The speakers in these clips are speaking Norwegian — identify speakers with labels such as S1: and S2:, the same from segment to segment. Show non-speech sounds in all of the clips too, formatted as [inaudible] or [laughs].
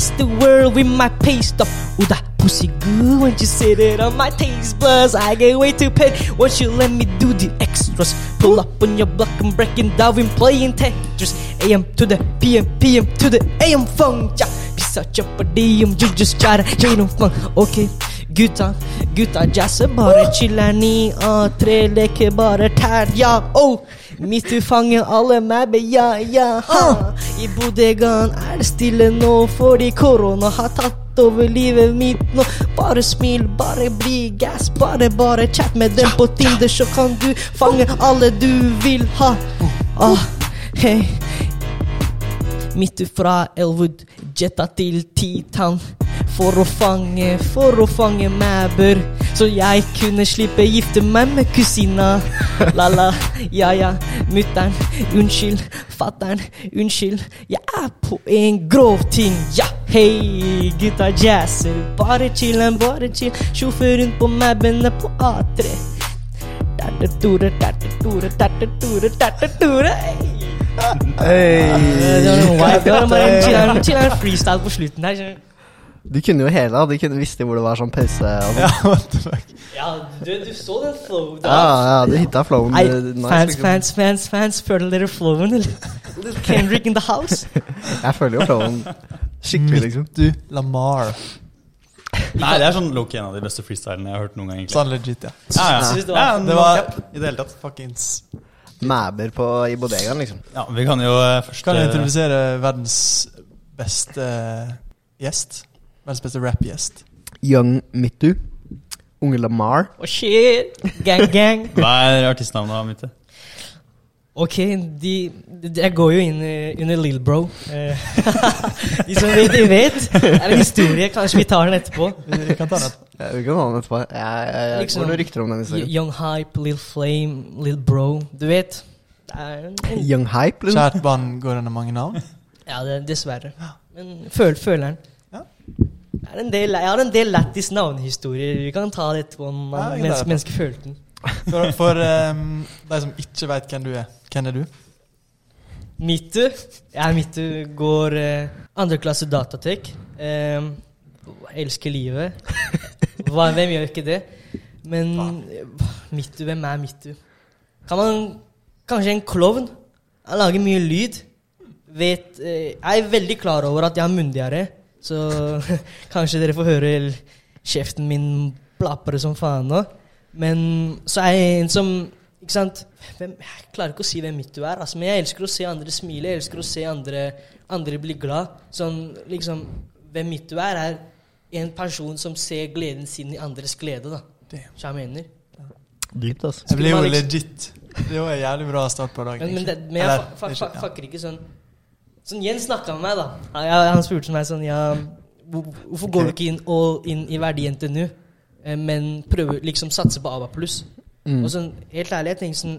S1: bless the world with my pay stuff. Oh, that pussy good when you sit it on my taste buds. I get way too paid. Won't you let me do the extras? Pull up on your block and breaking down and playing Tetris. AM to the PM, PM to the AM phone. Ja, pissa kjøper de om you just gotta get them fun. Ok, gutta, gutta jazzer bare chiller ni av uh, tre leker bare tær. Ja, oh. Midt i fanget, alle mabber, ja, ja, ha. I bodegaen er det stille nå, fordi korona har tatt over livet mitt nå. Bare smil, bare bli gass, bare, bare chat med dem på Tinder, så kan du fange alle du vil ha. Ah, hei. Midt fra Elwood, jetta til T-Town. For å fange, for å fange mæber. Så jeg kunne slippe gifte meg med kusina. La-la, ja ja, mutter'n, unnskyld. Fatter'n, unnskyld. Jeg er på en grov ting. Ja, hei, gutta jazzer. Bare chiller'n, bare chill. Sjåfør rundt på mæbene på A3. Tatatore, tatatore, tatatore, tatatore. Hey. En chiller'n- freestyle på slutten der. Du.
S2: Du kunne jo hele, de kunne visste hvor det var sånn pause. Og.
S3: Ja, [laughs] what the fuck.
S1: Ja, du, du så den flowen
S2: ja, ja, du hitta flowen. Eh, nice,
S1: fans,
S2: liksom.
S1: fans, fans, fans, føler dere flowen? eller? [laughs] Kendrick in the house?
S2: Jeg føler jo flowen skikkelig, liksom.
S3: Du, Lamar.
S4: Nei, det er sånn low-key en av de beste freestylene jeg har hørt noen gang. egentlig
S3: Sånn legit, ja.
S4: Ja, ja.
S1: ja. det var-
S3: Det var
S4: I det hele tatt.
S3: fuckings
S2: Mæber på, i bodegaen, liksom.
S4: Ja, Vi kan jo uh, først
S3: Kan jeg
S4: eh,
S3: introdusere verdens beste gjest? Verdens beste rap-gjest.
S2: Young Mittu. Unge Lamar.
S1: Oh shit! Gang, gang. [laughs]
S4: Hva er artistnavnet mitt?
S1: Ok, de, de Jeg går jo inn under Lill Bro. Eh, [laughs] de som vet, de vet. Det er en historie. Kanskje vi tar den etterpå.
S3: Vi kan ta den.
S2: Ja, vi kan ta den etterpå. Jeg, jeg, jeg,
S1: Liksom-
S2: Går noen rykter om den historien?
S1: Young Hype, Lill Flame, Lill Bro. Du vet. En,
S2: Young Hype, liksom?
S3: Kjært barn går under mange navn.
S1: ja, det, dessverre. Men føl, føler den. En del, jeg har en del lættis navnehistorier. Vi kan ta det etterpå. om
S3: Ja, det.
S1: mennesker følte den.
S3: For, for um, de som ikke veit hvem du er, hvem er du?
S1: Mittu. Jeg er Mittu går uh, andre klasse datatek. Eh, elsker livet. Hva, hvem gjør ikke det? Men uh, Mittu, hvem er Mittu? Kan man Kanskje en klovn? Han lager mye lyd. Vet uh, Jeg er veldig klar over at jeg har munndiaré, så [laughs] kanskje dere får høre kjeften min plapre som faen nå. Men så er jeg en som Ikke sant? Hvem, jeg klarer ikke å si hvem mitt du er, altså, men jeg elsker å se andre smile. Jeg elsker å se andre, andre bli glad. Sånn liksom Hvem mitt du er, er en person som ser gleden sin i andres glede, da. Hva jeg mener.
S2: Dypt, altså.
S3: Jeg blir jo legit. Det var en jævlig bra start på dagen.
S1: Men, men, det, men jeg fa- fa- fa-
S3: ja.
S1: fucker ikke sånn Sånn Jens snakka med meg, da. Han, han spurte meg sånn ja, Hvorfor går du ikke inn all in i verdi-NTNU, nå men prøver liksom satse på ABA pluss?
S2: Mm.
S1: Og sånn, helt ærlig, jeg tenkte sånn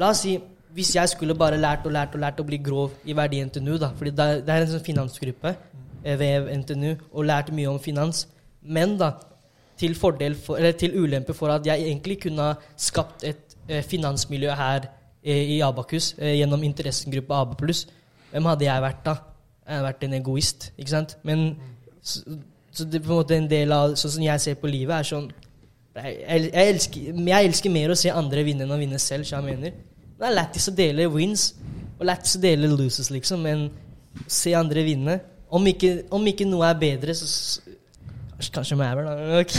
S1: La oss si hvis jeg skulle bare lært og lært og lært å bli grov i verdi-NTNU, da Fordi det, er- en sånn finansgruppe eh, ved NTNU, og lært mye om finans. Men da, til for, eller til ulempe for at jeg egentlig kunne ha skapt et eh, finansmiljø her eh, i Abakus eh, gjennom interessengruppe AB+. Hvem hadde jeg vært da? Jeg hadde vært en egoist, ikke sant? Men så, så det er på en måte en del av Sånn som jeg ser på livet, er sånn jeg, jeg, elsker, jeg elsker mer å se andre vinne enn å vinne selv, så jeg mener. Det er lættis å dele wins, og lættis å dele loses, liksom, men se andre vinne. Om ikke, om ikke noe er bedre, så Kanskje Mæver, da. Ok,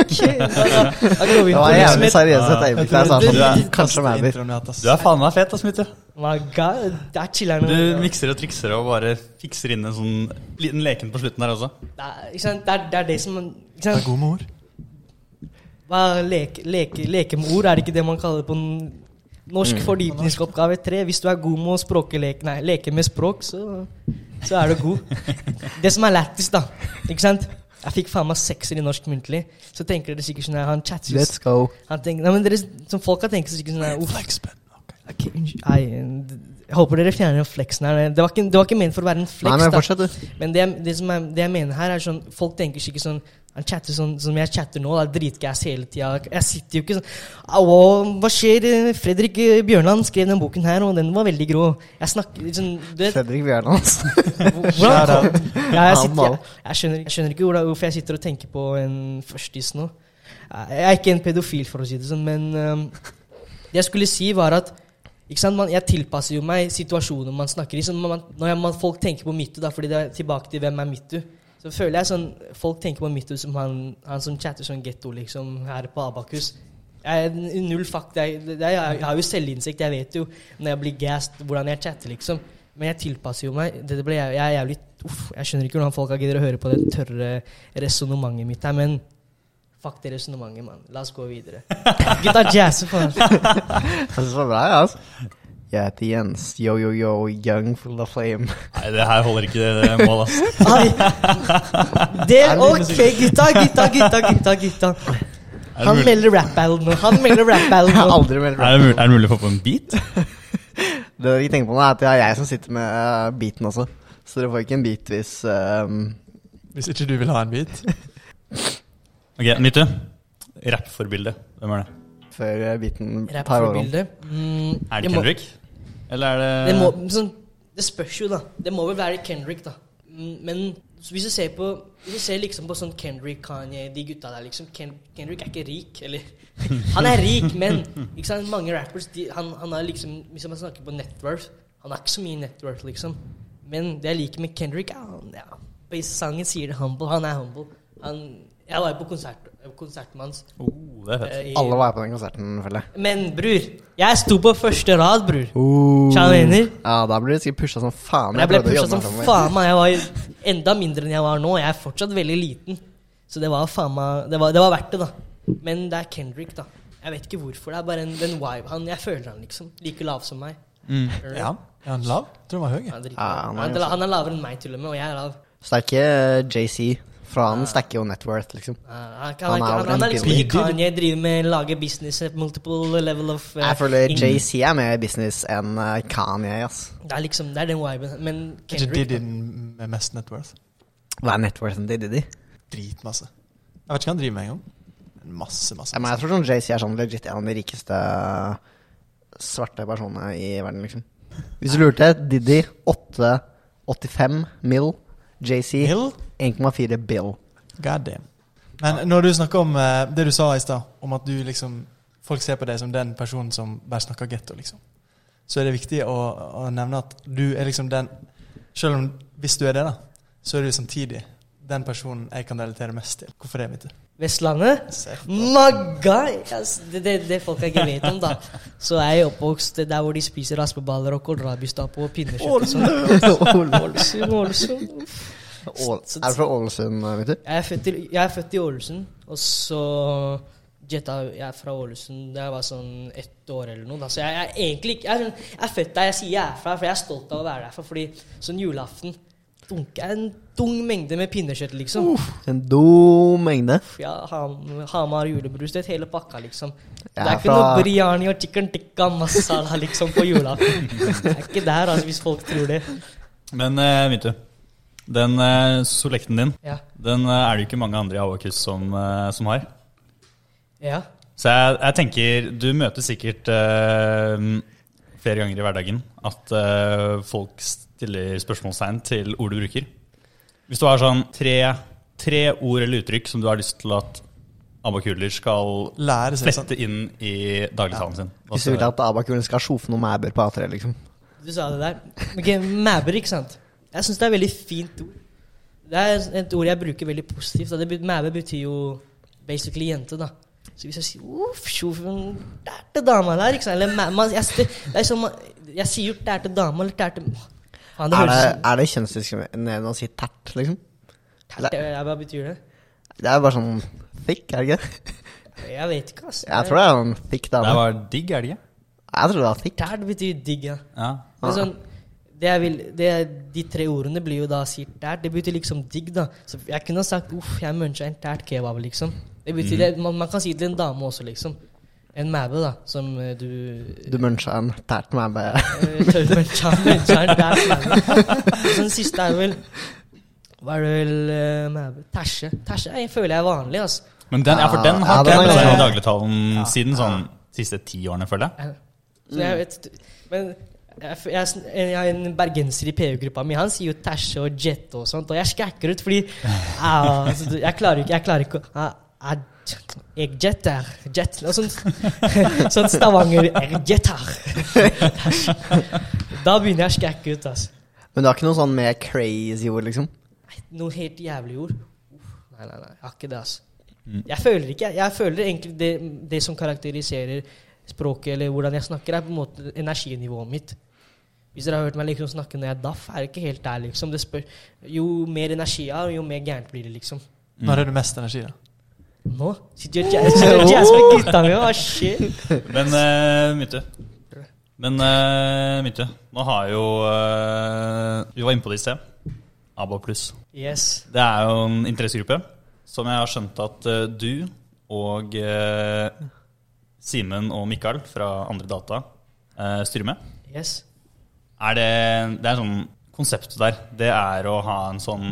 S1: ok. [laughs] Da, da, da går vi
S2: Det
S1: inn
S2: var
S1: på
S2: jævlig seriøst et øyeblikk.
S3: det
S2: sånn
S3: er
S2: Kanskje
S3: ass.
S4: Du er faen meg fet, ass, Mittu.
S1: My God, det er chiller'n.
S4: Du mikser og trikser og bare fikser inn en sånn liten leken på slutten her også.
S1: Det er, ikke sant? Det, er, det er det som ikke
S3: Det er god med ord.
S1: Hva leke, leke, leke med ord? Er det ikke det man kaller på en norsk fordypningsoppgave 3? Hvis du er god med å språke leke, nei, leke med språk, så, så er du god. Det som er lættis, da Ikke sant? Jeg fikk faen meg sekser i norsk muntlig. Så tenker dere sikkert sånn her, Han chatter
S2: Let's go.
S1: han tenker, nei, men dere, Som folk har tenkt sikkert sånn her, Uff,
S3: Flexpen. Ok.
S1: ok, unnskyld, nei, Jeg håper dere fjerner flexen her. Det var ikke, det var ikke ment for å være en
S2: Nei,
S1: flex.
S2: men fortsett, du.
S1: Men det, det, som er, det jeg mener her, er sånn Folk tenker ikke sånn Han chatter sånn som jeg chatter nå. Da, Dritgass hele tida. Jeg sitter jo ikke sånn Au, hva skjer? Fredrik Bjørnland skrev den boken her, og den var veldig grå. Jeg snakker liksom det.
S2: Fredrik Bjørnland
S1: hvordan ja, jeg, sitter, jeg, jeg, skjønner, jeg skjønner ikke hvorfor jeg sitter og tenker på en førstis nå. Jeg er ikke en pedofil, for å si det sånn, men um, det jeg skulle si, var at ikke sant, man, Jeg tilpasser jo meg situasjonen man snakker i. Man, når jeg, man, folk tenker på Mittu, da, fordi det er tilbake til hvem er Mittu, så føler jeg sånn Folk tenker på Mittu som han, han som chatter sånn getto, liksom, her på Abakus. Jeg null fakta. Jeg, er, jeg har jo selvinnsikt. Jeg vet jo når jeg blir gassed, hvordan jeg chatter, liksom. Men jeg tilpasser jo meg. Det ble, jeg, jeg er jævlig uff, Jeg skjønner ikke hvordan folk gidder å høre på det tørre resonnementet mitt her, men fuck det resonnementet, mann. La oss gå videre. [laughs] Gutta jazzer, faen. [laughs]
S2: Var bra, altså. Jeg heter Jens. Yo, yo, yo, young full of flame.
S4: Nei, det her holder ikke det mål, ass. [laughs]
S1: Ai. Det, ok, gutta, gutta, gutta, gutta. gutta.
S4: Er
S1: Han melder rap-battle nå. Han melder rap-battle
S2: har
S1: nå.
S2: aldri melder
S4: er det mulig, er det mulig å få på en beat?
S2: Det dere ikke tenker på nå, er at det er jeg som sitter med eh, beaten også. Så dere får ikke en beat hvis um...
S3: Hvis ikke du vil ha en bit.
S4: Ok, Nytte. Rappforbilde. Hvem er det?
S2: før biten beaten tar over.
S1: Rap-forbilde. Mm,
S4: Er det
S1: det må-
S4: Kendrick? Eller er det,
S1: Det, må, sånn, det spørs jo, da. Det må vel være Kendrick, da. Mm, Men hvis du ser på Hvis du ser liksom på sånn Kendrick, Kanye, de gutta der liksom Ken, Kendrick er ikke rik, eller [laughs] Han er rik, men ikke sant? mange rappers de, han, han er liksom Hvis man snakker på networth Han har ikke så mye networth, liksom. Men det jeg liker med Kendrick, er han ja, På sangen sier det humble. Han er humble. Han, jeg var jo på konsert, konserten hans.
S4: Oh, det er fett.
S1: eh, i-
S2: Alle var på den konserten, føler jeg.
S1: Men bror, jeg sto på første rad, bror. Mener?
S2: Ja, da blir du sikkert pusha som faen.
S1: Jeg, jeg ble pusha som faen man. Jeg var enda mindre enn jeg var nå. Jeg er fortsatt veldig liten. Så det var faen meg Det var, det var verdt det, da. Men det er Kendrick, da. Jeg vet ikke hvorfor. Det er bare en, den vibe han Jeg føler han liksom like lav som meg.
S4: Mm.
S3: Ja. Er han lav? Jeg tror han var høy.
S1: Han er.
S2: Ja, han er
S1: han, er, han er lavere enn meg, til og med, og jeg er lav.
S2: Så det er ikke JC. For han stacker jo net worth, liksom.
S1: Uh, han, han,
S2: Han er
S1: han, er liksom ikke Kanye driver med lage business at multiple level of uh,
S2: Jeg føler. JC er mer business enn eh, Kanye, ass.
S1: Det er liksom Det er den viben. Men
S3: Er
S1: Kendrick
S3: Diddy med mest net worth?
S2: Hva er net worthen til Diddy?
S3: Dritmasse. Jeg vet ikke hva han driver med engang. Masse, Masse, masse.
S2: Ja, men jeg tror sånn JC er sånn legit en av de rikeste svarte personene i verden, liksom. Hvis du lurte, Diddy 885 mill. JC 1,4 bill.
S3: God damn. Men når du snakker om eh, det du sa i stad, om at du liksom Folk ser på deg som den personen som bare snakker getto, liksom. Så er det viktig å, å nevne at du er liksom den Selv om hvis du er det, da, så er du samtidig den personen jeg kan relatere mest til. Hvorfor det, vet du?
S1: Vestlandet Magga! Yes, det, det, det folk ikke vet om, da. Så jeg er jeg oppvokst der hvor de spiser raspeballer og kålrabistappe og pinnekjøtt og. Ålesund, Ålesund.
S2: Er du fra Ålesund, Mitter?
S1: Jeg er født i, jeg er født i Ålesund, og så jetta jeg er fra Ålesund da jeg var sånn ett år eller noe. Da. Så jeg, jeg er egentlig ikke jeg sånn- jeg er født der jeg sier jeg er fra, for jeg er stolt av å være derfra. Fordi sånn julaften dunker en tung mengde med pinnekjøtt, liksom.
S2: En dum mengde.
S1: Ja, ham, Hamar julebrus, det er hele pakka, liksom. Det er ikke
S2: fra-
S1: noe biryani og chicken tikka masala liksom på julaften. [laughs] Det er ikke der, altså, hvis folk tror det.
S4: Men uh, Myte, den uh, solekten din,
S1: Ja.
S4: den uh, er det jo ikke mange andre i Abakus som, uh, som har.
S1: ja.
S4: Så jeg, jeg tenker, du møter sikkert eh, flere ganger i hverdagen at eh, folk stiller spørsmålstegn til ord du bruker. Hvis du har sånn tre, tre ord eller uttrykk som du har lyst til at abakuler skal
S3: Lære seg sånn.
S4: flette inn i dagligtalen sin.
S2: Hvis du vil at Abakulen skal sjofe noen mæber på A3, liksom.
S1: Du sa det der. Ok, Mæber, ikke sant? Jeg syns det er et veldig fint ord. Det er et ord jeg bruker veldig positivt. Det, mæber betyr jo basically jente, da. Så hvis jeg sier uff, sjofen, der er til dama der, ikke sant? Eller mæ- man, jeg, det, er man- Jeg sier jo der er til dama, eller der er til Faen, det
S2: Er det, er det kjønnsdiskriminerende å si tert, liksom?
S1: Tert, Hva betyr det?
S2: Det er bare sånn thick, er det ikke?
S1: Jeg vet ikke, altså.
S2: Jeg tror det er en thick
S4: Det var digg, er det ikke?
S2: Jeg tror det var thick.
S1: Tært betyr digg, ja.
S4: Ja.
S1: Men sånn, det jeg vil, det, de tre ordene blir jo da sier tært. Det betyr liksom digg, da. Så jeg kunne sagt uff, jeg muncha en tært kebab, liksom. Det betyr det, man, man kan si det til en dame også, liksom. En mæbe, da, som eh, du
S2: Du muncha en tært med
S1: Eh, muncha en tært mæbe. Så den siste er vel Hva er det vel uh, mæbe? Tæsje. Tæsje jeg føler jeg er vanlig, altså.
S4: Men den, ja, for den har ikke
S2: er
S4: jeg
S2: ganske-
S4: i dagligtalen siden sånn siste ti årene, føler jeg.
S1: Så jeg vet Men jeg, jeg, jeg har en bergenser i PU-gruppa mi. Han sier jo tæsje og jet og sånt, og jeg skrekker ut fordi [laughs] ah, altså, Jeg klarer ikke Jeg klarer ikke å ah, ah, Jeg jetter. Jet. Og sånn, [laughs] sånn Stavanger Jeg jetter. [laughs] Da begynner jeg å skrekke ut, altså.
S2: Men du har ikke noe sånn mer crazy ord, liksom?
S1: Noe helt jævlig ord. Nei, nei, nei. Jeg har ikke det, altså.
S4: Mm.
S1: Jeg føler ikke Jeg føler egentlig det, det som karakteriserer språket, eller hvordan jeg snakker, er på en måte energinivået mitt. Hvis dere har hørt meg liksom snakke når jeg er daff, er det ikke helt der, liksom. Det spør, jo mer energi jeg har, jo mer gærent blir det, liksom.
S3: Når har du mest energi, da?
S1: Nå sitter jeg og jazz- jazzer med gutta mine. Hva skjer?
S4: Men uh, Mytte. Men uh, Mytte, nå har jo uh, Vi var inne på det i sted. ABO pluss.
S1: Yes.
S4: Det er jo en interessegruppe som jeg har skjønt at uh, du og uh, Simen og Mikael fra Andre Data eh, styrer med.
S1: Yes.
S4: Er det, det er sånn Konseptet der, det er å ha en sånn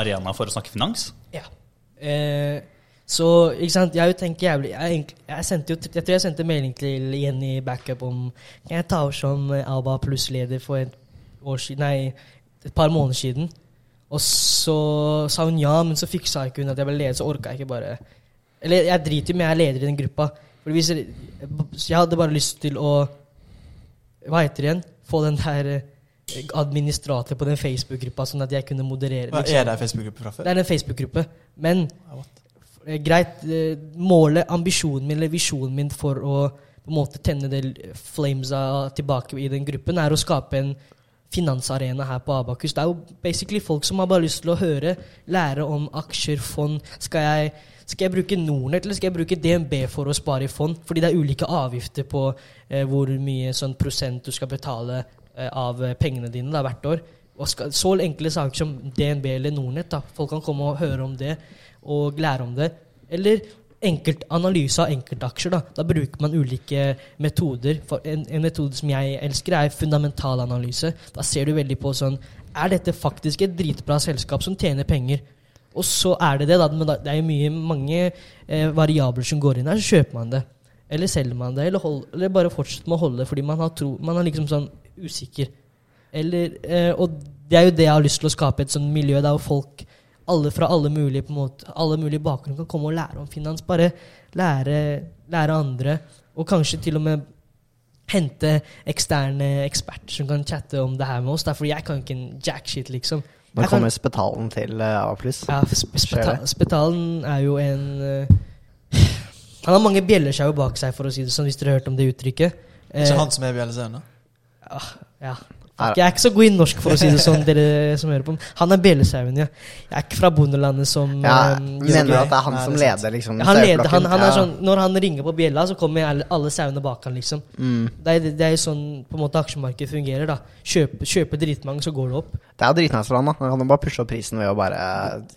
S4: arena for å snakke finans.
S1: Ja. Eh, så, ikke sant, jeg jo tenkt jævlig jeg, jeg, sendte jo, jeg tror jeg sendte melding til Jenny Backup om Kan jeg ta over som Alba pluss-leder for et år siden Nei, et par måneder siden. Og så sa hun ja, men så fiksa ikke hun at jeg ble leder, så orka jeg ikke bare Eller jeg driter i om jeg er leder i den gruppa. For hvis jeg, jeg hadde bare lyst til å Hva heter det igjen? Få den der eh, administrator på den Facebook-gruppa, sånn at jeg kunne moderere. Liksom.
S3: er det en Facebook-gruppe fra før?
S1: Det er en Facebook-gruppe. Men eh, greit, eh, målet, ambisjonen min eller visjonen min for å på en måte tenne det flamesa tilbake i den gruppen, er å skape en finansarena her på Abakus. Det er jo basically folk som har bare lyst til å høre, lære om aksjer, fond. Skal jeg, skal jeg bruke Nordnett eller skal jeg bruke DNB for å spare i fond? Fordi det er ulike avgifter på eh, hvor mye sånn prosent du skal betale eh, av eh, pengene dine da, hvert år. Og skal, så enkle saker som DNB eller Nordnett. Folk kan komme og høre om det og lære om det. Eller enkelt analyse av enkeltaksjer. Da Da bruker man ulike metoder. En, en metode som jeg elsker, er fundamentalanalyse. Da ser du veldig på sånn Er dette faktisk et dritbra selskap som tjener penger? Og så er det det, da. Men det er jo mye, mange eh, variabler som går inn her. Så kjøper man det. Eller selger man det. Eller, hold, eller bare fortsetter med å holde det fordi man har, tro, man er liksom sånn usikker. Eller, eh, og det er jo det jeg har lyst til å skape, et sånt miljø der folk alle fra alle mulige, på en måte, alle mulige bakgrunner kan komme og lære om finans. Bare lære, lære andre, og kanskje til og med hente eksterne eksperter som kan chatte om det her med oss. Derfor jeg kan ikke en jack shit, liksom.
S2: Nå
S1: kommer kan-
S2: spetalen til uh, A
S1: ja, sp
S2: Skjer?
S1: Spetalen er jo en uh, Han har mange bjellesjau bak seg, for å si det sånn, hvis dere har hørt om det uttrykket. Eh,
S3: Ikke han som er Bjellesøen, da?
S1: ah, ja. Jeg er ikke så god i norsk, for å si det sånn, [laughs] dere som hører på. Han er bjelesauen, ja. Jeg er ikke fra bondelandet som
S2: Ja,
S1: um,
S2: mener du at det er han som
S3: er
S2: leder, liksom?
S1: Han leder, han, han er sånn, Når han ringer på bjella, så kommer alle, alle sauene bak han, liksom.
S2: mm.
S1: Det er, det er sånn på en måte aksjemarkedet fungerer. da Kjøpe, kjøpe dritmange, så går det opp.
S2: Det er jo dritnice for han, da. Han kan jo bare pushe opp prisen ved å bare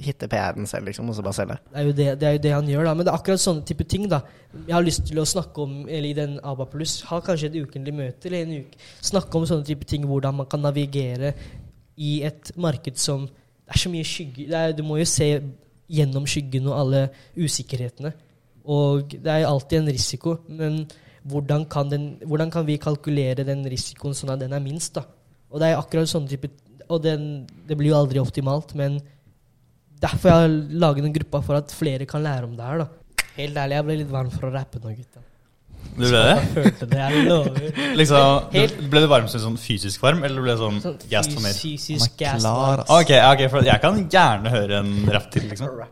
S2: hitte PR-en selv, liksom, og så bare selge.
S1: Det er, jo det, det er jo det han gjør, da. Men det er akkurat sånne type ting, da. Jeg har lyst til å snakke om, eller i den ABA Pluss, ha kanskje et ukentlig møte eller en uke. Snakke om sånne type ting, hvordan man kan navigere i et marked som Det er så mye skygge Du må jo se gjennom skyggen og alle usikkerhetene. Og det er alltid en risiko, men hvordan kan, den, hvordan kan vi kalkulere den risikoen sånn at den er minst, da? Og det er akkurat sånne type Og den, det blir jo aldri optimalt, men derfor jeg har laget en gruppe for at flere kan lære om det her. da Helt ærlig, jeg ble litt varm for å rappe nå, gutta.
S4: Du ble det?
S1: Jeg følte det, jeg lover.
S4: Liksom, [laughs]
S1: Helt-
S4: ble du varm som sånn fysisk varm, eller ble det sånn
S1: Sånn
S4: gassed for mer?
S1: fysisk gas. da.
S4: Ok, ok, for jeg kan gjerne høre en rapp til, liksom.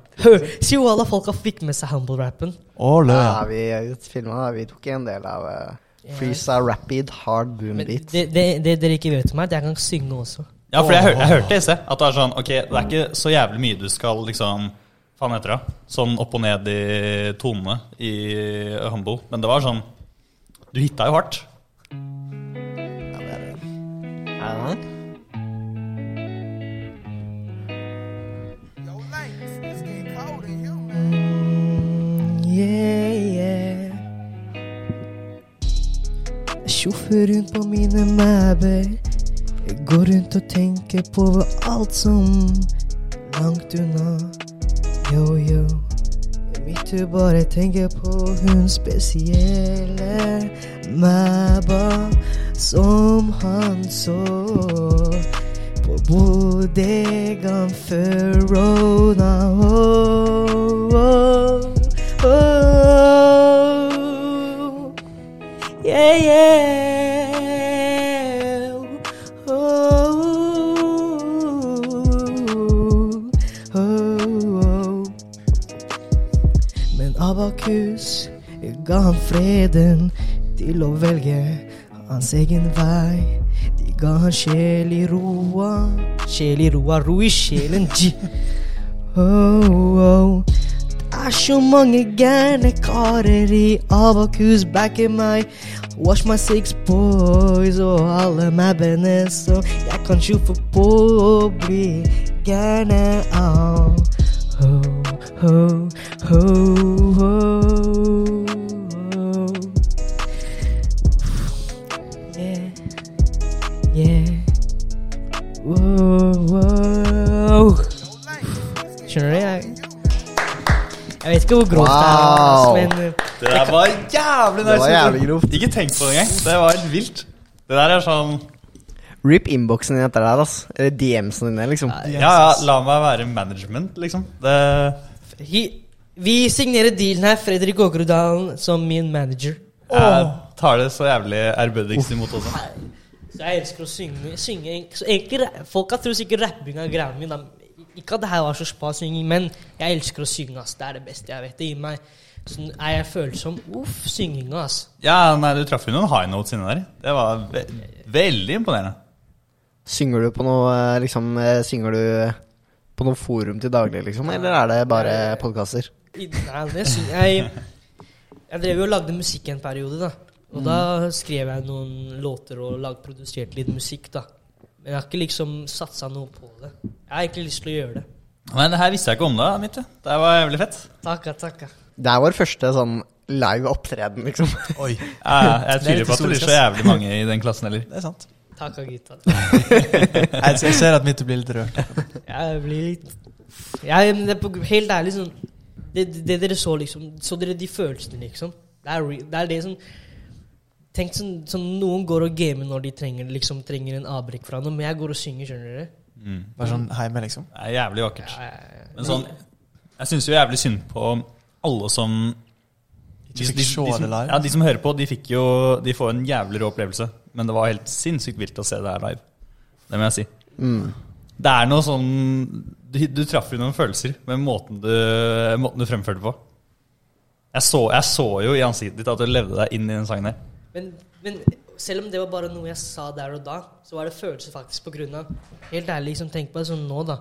S1: Si jo alle folka fikk med seg humble-rappen.
S3: Å.
S2: Ja, vi filma, vi tok en del av uh, Freeza Rapid Hard Boom
S1: Men
S2: Beat.
S1: det, det, det dere ikke vet om, er at jeg kan synge også.
S4: Ja, for jeg, hør, jeg hørte i sted at det er sånn Ok, det er ikke så jævlig mye du skal liksom Faen heter det? Sånn opp og ned i tonene i Humble. Men det var sånn Du hitta jo hardt.
S2: Ja, det er det. Er det den?
S1: Yeah, yeah. sjoffer rundt på mine mæber. Jeg går rundt og tenker på alt som langt unna. Yo, yo. Mitt du bare tenker på hun spesielle Mæba som han så på bodegaen før Rona. Oh, oh, oh. Yeah, yeah. Abakus ga han freden til å velge hans egen vei. De ga han sjel i roa. Sjel i roa, ro i sjelen. Oh, oh. Det er så mange gærne karer i Abakus Wash my six boys og alle mabbene som jeg kan tjoffe på bli av. Ho, ho, ho, ho, ho. Yeah, yeah. Wow, wow. Skjønner du? Jeg, jeg vet ikke hvor grovt det er, men
S4: Det der var jævlig
S2: Det var jævlig grovt.
S4: Ikke tenk på det engang. Det var helt vilt. Det der er sånn
S2: Rip innboksen din etter det her. Eller DM-en dine, liksom.
S4: Ja, ja, la meg være management, liksom. Det
S1: vi, vi signerer dealen her, Fredrik Åkerudalen som min manager.
S4: Jeg tar det så jævlig ærbødigst imot også.
S1: Så jeg elsker å synge. synge så egentlig, Folka tror sikkert rapping er greia mi. Ikke at det her var så spa synging, men jeg elsker å synge. ass. Det er det beste jeg vet. Det gir meg sånn, Er jeg følsom? Uff, synginga, ass.
S4: Ja, nei, du traff jo noen high notes inni der. Det var ve veldig imponerende.
S2: Synger du på noe eh, liksom eh, Synger du på noe forum til daglig, liksom? Eller er det bare podkaster?
S1: I- Nei, det syns jeg, jeg drev jo og lagde musikk en periode, da. Og da skrev jeg noen låter og lag, produserte litt musikk, da. Men jeg har ikke liksom satsa noe på det. Jeg har egentlig lyst til å gjøre det.
S4: Men det her visste jeg ikke om deg, Mitte. Det var jævlig fett.
S1: Takka, takka.
S2: Det er vår første sånn live opptreden, liksom.
S3: Oi, [laughs]
S4: Ja, jeg tviler på at det blir så jævlig mange i den klassen heller.
S3: det er sant.
S1: Takka, gutta.
S3: Jeg, [laughs] jeg ser at Mitte blir litt rørt.
S1: Jeg blir litt jeg, er Helt ærlig, sånn det, det, det dere så, liksom Så dere de følelsene, liksom? Det er, det er det som Tenk sånn, som, Noen går og gamer når de trenger, liksom, trenger en avbrekk fra noe, men jeg går og synger, skjønner dere?
S4: Mm.
S3: Bare sånn hjemme, liksom.
S4: Det er jævlig vakkert.
S1: Ja, ja, ja.
S4: Men sånn, jeg syns jo jævlig synd på alle som
S3: de, de, de, det
S4: som. Ja, de som hører på, de fikk jo De får en jævlig rå opplevelse. Men det var helt sinnssykt vilt å se det her live. Det må jeg si.
S2: Mm.
S4: Det er noe sånn Du, du traff jo noen følelser med måten du, måten du fremførte på. Jeg så, jeg så jo i ansiktet ditt at du levde deg inn i den sangen her.
S1: Men, men selv om det var bare noe jeg sa der og da, så var det følelser faktisk på grunn av Helt ærlig, liksom, tenk på det sånn nå, da.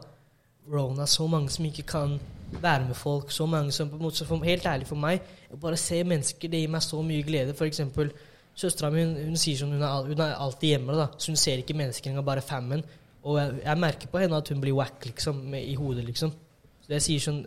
S1: Rona, så mange som ikke kan være med folk. Så mange som på en måte, for, Helt ærlig for meg, å bare se mennesker, det gir meg så mye glede. For eksempel, søstera mi hun, hun sier sånn, hun er alltid hjemme, da, så hun ser ikke mennesker engang, bare fammen. Og jeg, jeg merker på henne at hun blir wack liksom, med, i hodet, liksom. Så jeg sier sånn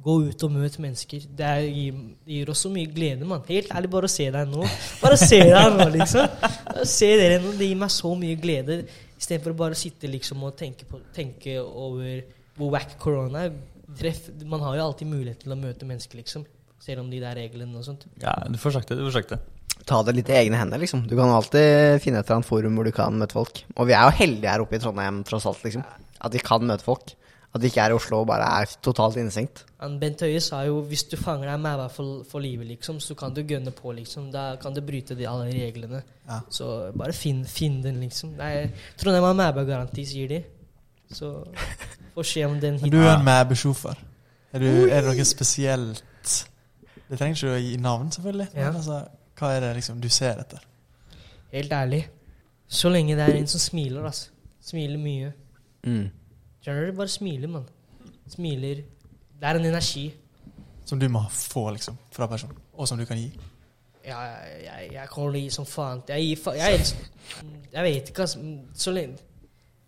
S1: Gå ut og møt mennesker. Det, er, gir, det gir oss så mye glede, mann. Helt ærlig, bare å se deg nå. Bare se deg nå, [laughs] liksom. Bare se dere nå. Det gir meg så mye glede. Istedenfor å bare sitte liksom og tenke, på, tenke over hvor wack korona er. Treff, man har jo alltid mulighet til å møte mennesker, liksom. Selv om de der reglene og sånt.
S4: Ja, Du får sagt det. du får sagt det.
S2: Ta det litt i egne hender, liksom. Du kan alltid finne et eller annet forum hvor du kan møte folk. Og vi er jo heldige her oppe i Trondheim, tross alt, liksom. At vi kan møte folk. At vi ikke er i Oslo og bare er totalt innestengt.
S1: Bent Høie sa jo hvis du fanger deg med for, for livet, liksom, så kan du gønne på, liksom. Da kan du bryte de, alle reglene.
S3: Ja.
S1: Så bare finn, finn den, liksom. Nei, Trondheim har Mæba-garanti, sier de. Så får se om den
S3: Men du er en Mæbe-sjofer. Er, er det noe spesielt Det trenger ikke du å gi navn, selvfølgelig.
S1: Ja.
S3: Men altså, hva er det liksom du ser etter?
S1: Helt ærlig. Så lenge det er en som smiler, altså. Smiler mye.
S2: Mm.
S1: Skjønner du? Bare smiler, mann. Smiler. Det er en energi.
S3: Som du må få liksom fra personen, og som du kan gi.
S1: Ja, jeg, jeg, jeg kommer til å gi som faen. Jeg gir faen jeg, jeg vet ikke, altså. Så lenge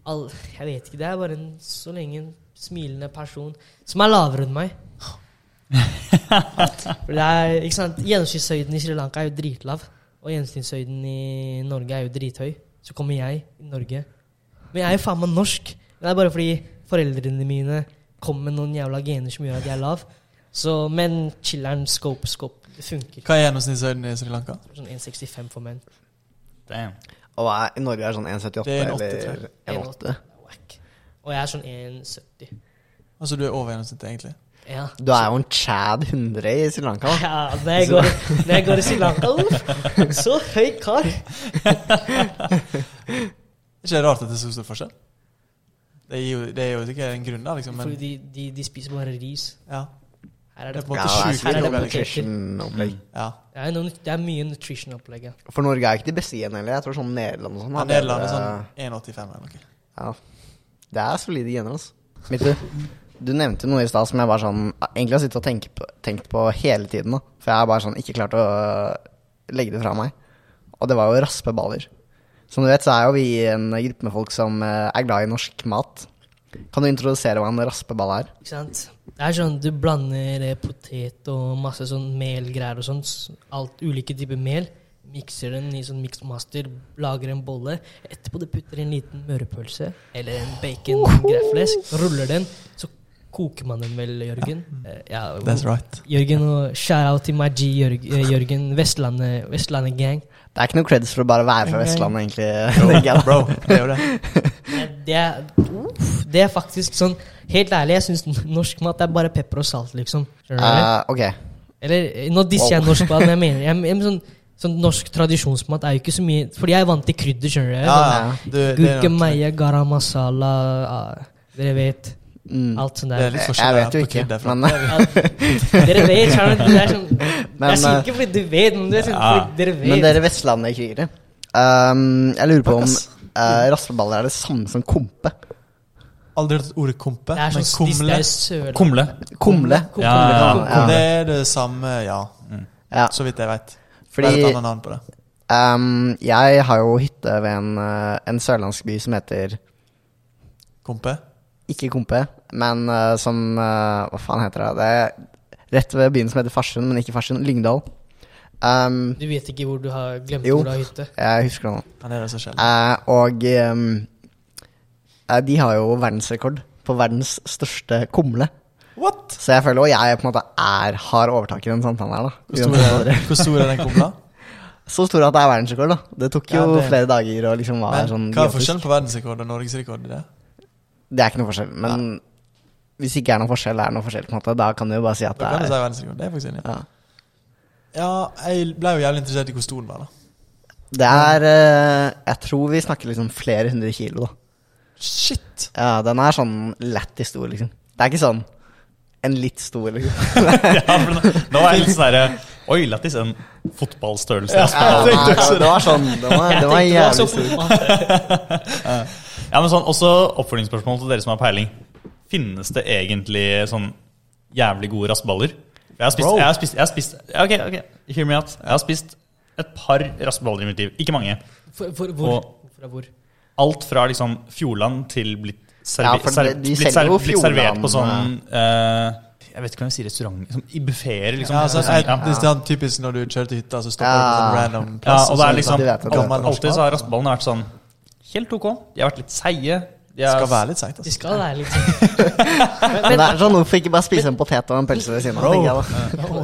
S1: all, Jeg vet ikke. Det er bare en så lenge en smilende person som er lavere enn meg. [laughs] For det er, ikke sant Gjennomsnittshøyden i Sri Lanka er jo dritlav. Og gjennomsnittshøyden i Norge er jo drithøy. Så kommer jeg i Norge. Men jeg er jo faen meg norsk. Det er bare fordi foreldrene mine kom med noen jævla gener som gjør at jeg er lav. Så, men chiller'n, scope, scope. Det funker.
S3: Hva er gjennomsnittshøyden i Sri Lanka?
S1: Sånn 1,65 for menn.
S4: Damn.
S2: Og hva er, i Norge er sånn 1,78
S3: Det er
S2: eller 1,8.
S1: Og jeg er sånn 1,70.
S3: Altså du er over gjennomsnittet, egentlig.
S1: Ja.
S2: Du er jo en Chad 100 i Sri Lanka. da.
S1: Ja, når jeg går, når jeg går i Sri Lanka uff, Så høy kar.
S3: Er ikke det rart at det er så stor forskjell? Det er jo, det er jo ikke en grunn da. liksom, men
S1: Fordi de, de, de spiser bare ris.
S3: ja.
S1: Her er
S3: Det
S1: det,
S3: er på en
S2: Ja,
S3: måte
S2: det er
S3: sjukt
S1: det
S2: nutrition-opplegg.
S3: Ja.
S1: det, er det er mye nutrition-opplegg. Ja.
S2: For Norge er ikke de beste igjen heller. Jeg tror sånn Nederland og sånn.
S3: Ja, Nederland er sånn 1,85 eller noe.
S2: Ja. Det er solide gener, altså. Mitt, du nevnte noe i stad som jeg bare sånn egentlig har sittet og tenkt på, tenkt på hele tiden. da For jeg har bare sånn ikke klart å legge det fra meg. Og det var jo raspeballer. Som du vet, så er jo vi en gruppe med folk som eh, er glad i norsk mat. Kan du introdusere hva en raspeball er?
S1: Ikke sant? Det er sånn du blander eh, potet og masse sånn melgreier og sånn. Alt ulike typer mel. Mikser den i sånn mixmaster, lager en bolle. Etterpå du putter en liten mørepølse eller en bacon-greflesk. Ruller den. Så koker man den vel, Jørgen. Eh, Ja,
S3: That's right.
S1: Jørgen og shout-out til my G, eh, Jørgen. Vestlandet, Vestlandet gang.
S2: Det er ikke noe creds for å bare være fra Vestlandet, egentlig. [laughs] tenker.
S3: Bro, det gjør det.
S1: Det er, det er faktisk sånn Helt ærlig, jeg syns norsk mat er bare pepper og salt, liksom.
S2: Eh, ok.
S1: Eller eh, nå disser jeg norsk mat, men jeg [laughs] mener jeg, jeg, sånn, sånn norsk tradisjonsmat er jo ikke så mye Fordi jeg er vant til krydder, skjønner du.
S3: Ja, ja. Du, det er
S1: Gurke, meie, garam masala ah, Dere vet.
S2: Mm.
S1: Alt sånt
S3: Det er
S1: der.
S3: litt
S2: Jeg
S3: forskjell
S2: vet jo
S3: på
S2: ikke, men
S1: dere vet, skjønner. [laughs] Det er sånn
S2: Men,
S1: Jeg sier
S2: eh,
S1: ikke fordi du vet, men det er sånn
S4: Ja.
S1: fordi dere vet.
S2: Men dere Vestlandet-krigere. Um, jeg lurer på om uh, raspeballer er det samme som kompe.
S3: Aldri hørt ordet kompe,
S1: det er
S3: men
S1: sånn
S3: kumle
S4: Kumle.
S2: Kumle.
S1: Kumle,
S4: Ja, ja,
S2: ja.
S3: Det er det samme, ja.
S2: Ja,
S3: Så vidt jeg vet.
S2: fordi
S3: Bare et annet navn på det.
S2: um, jeg har jo hytte ved en, uh, en sørlandsk by som heter
S3: Kompe?
S2: Ikke Kompe, men uh, som uh, Hva faen heter det? Det er rett ved byen som heter Farsund, men ikke Farsund. Lyngdal. Um,
S1: Du vet ikke hvor du har glemt
S2: Jo.
S1: hvor du har hytte?
S2: jeg husker det nå.
S3: det er det så sjelden.
S2: Eh, og um, de har jo verdensrekord på verdens største kumle.
S3: What?
S2: Så jeg føler jo jeg på en måte er, har overtak i den samtalen her. da
S3: Hvor stor er, hvor stor er den kumla? [laughs]
S2: Så stor at det er verdensrekord. da Det tok jo
S3: Ja, det-
S2: flere dager og liksom var
S3: Men
S2: sånn
S3: hva er forskjellen på verdensrekord og norgesrekord i det?
S2: Det er ikke noe forskjell. Men hvis det ikke er noe forskjell, er det noe forskjell. på en måte Da kan du jo bare si at
S3: Da
S2: det
S3: kan du si
S2: er.
S3: Det er faktisk enig.
S2: ja.
S3: Ja, jeg ble jo jævlig interessert i hvor stor den var, da.
S2: Det er eh, Jeg tror vi snakker liksom flere hundre kilo. da
S3: Shit!
S2: Ja, Den er sånn lættis stor, liksom. Det er ikke sånn en litt stor, liksom. [laughs]
S4: Ja, for nå, nå er jeg litt sånn herre Oi, lættis. En fotballstørrelse.
S2: Ja,
S4: Ja,
S2: det, var, sånn. Det var,
S1: den
S2: det var jævlig stor. [laughs]
S4: ja, men sånn, Også oppfølgingsspørsmål til dere som har peiling. Finnes det egentlig sånn jævlig gode raspeballer? Jeg har spist, jeg har spist, jeg har spist ja, Ok, ok, hear me out. Jeg har spist et par raspeballer i mitt liv. Ikke mange.
S1: For, for, hvor?
S4: Og-
S1: Fra hvor?
S4: Alt fra liksom Fjordland til blitt, serve,
S2: Ja, for de- de
S4: blitt, serv, blitt servert på sånn uh, Jeg vet ikke hva jeg sier restaurant liksom, I buffeer, liksom.
S3: Ja, altså, jeg,
S4: ja.
S3: det er sånn typisk når du kjører til hytta, så stopper
S2: Ja.
S3: du på en random plass.
S4: ja, og det er liksom Alltid så har raspeballene vært sånn helt ok. De har vært litt seige. De
S3: Det
S4: er-
S3: skal være litt seigt,
S1: De
S3: altså.
S1: skal være litt [laughs] sånn.
S2: Men det er sånn, Hvorfor ikke bare spise en potet og en pølse ved siden av?
S3: Bro.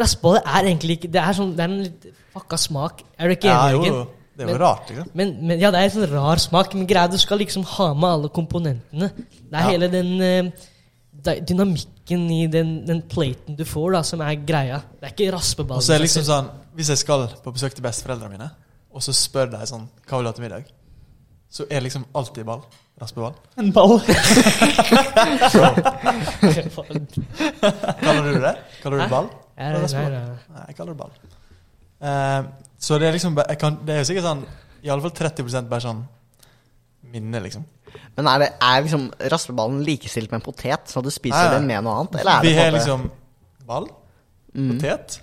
S1: Raspebolle er egentlig ikke Det er, sånn, det er en litt fucka smak. Er du ikke
S3: Ja,
S1: enig,
S3: jo,
S1: Jørgen?
S3: jo. Det er jo
S1: Men-
S3: rart, liksom.
S1: Men, men ja, det er en sånn rar smak. Men greia, du skal liksom ha med alle komponentene. Det er
S3: Ja.
S1: hele den uh, dynamikken i den, den platen du får, da, som er greia. Det er ikke raspeballer.
S3: Og så er det liksom sånn Hvis jeg skal på besøk til besteforeldrene mine, og så spør de sånn Hva vil du ha til middag? Så er liksom alltid ball. Raspeball.
S4: En ball. [laughs]
S3: Kaller du det? Kaller du det ball?
S1: Nei,
S3: jeg kaller det ball. Uh, så det er liksom jeg kan, Det er jo sikkert sånn I alle fall 30% bare sånn minne, liksom.
S2: Men er, det, er liksom raspeballen likestilt med en potet, så du spiser
S3: Nei, nei.
S2: den med noe annet? Eller er
S3: Vi har liksom ball,
S2: Mm.
S3: potet,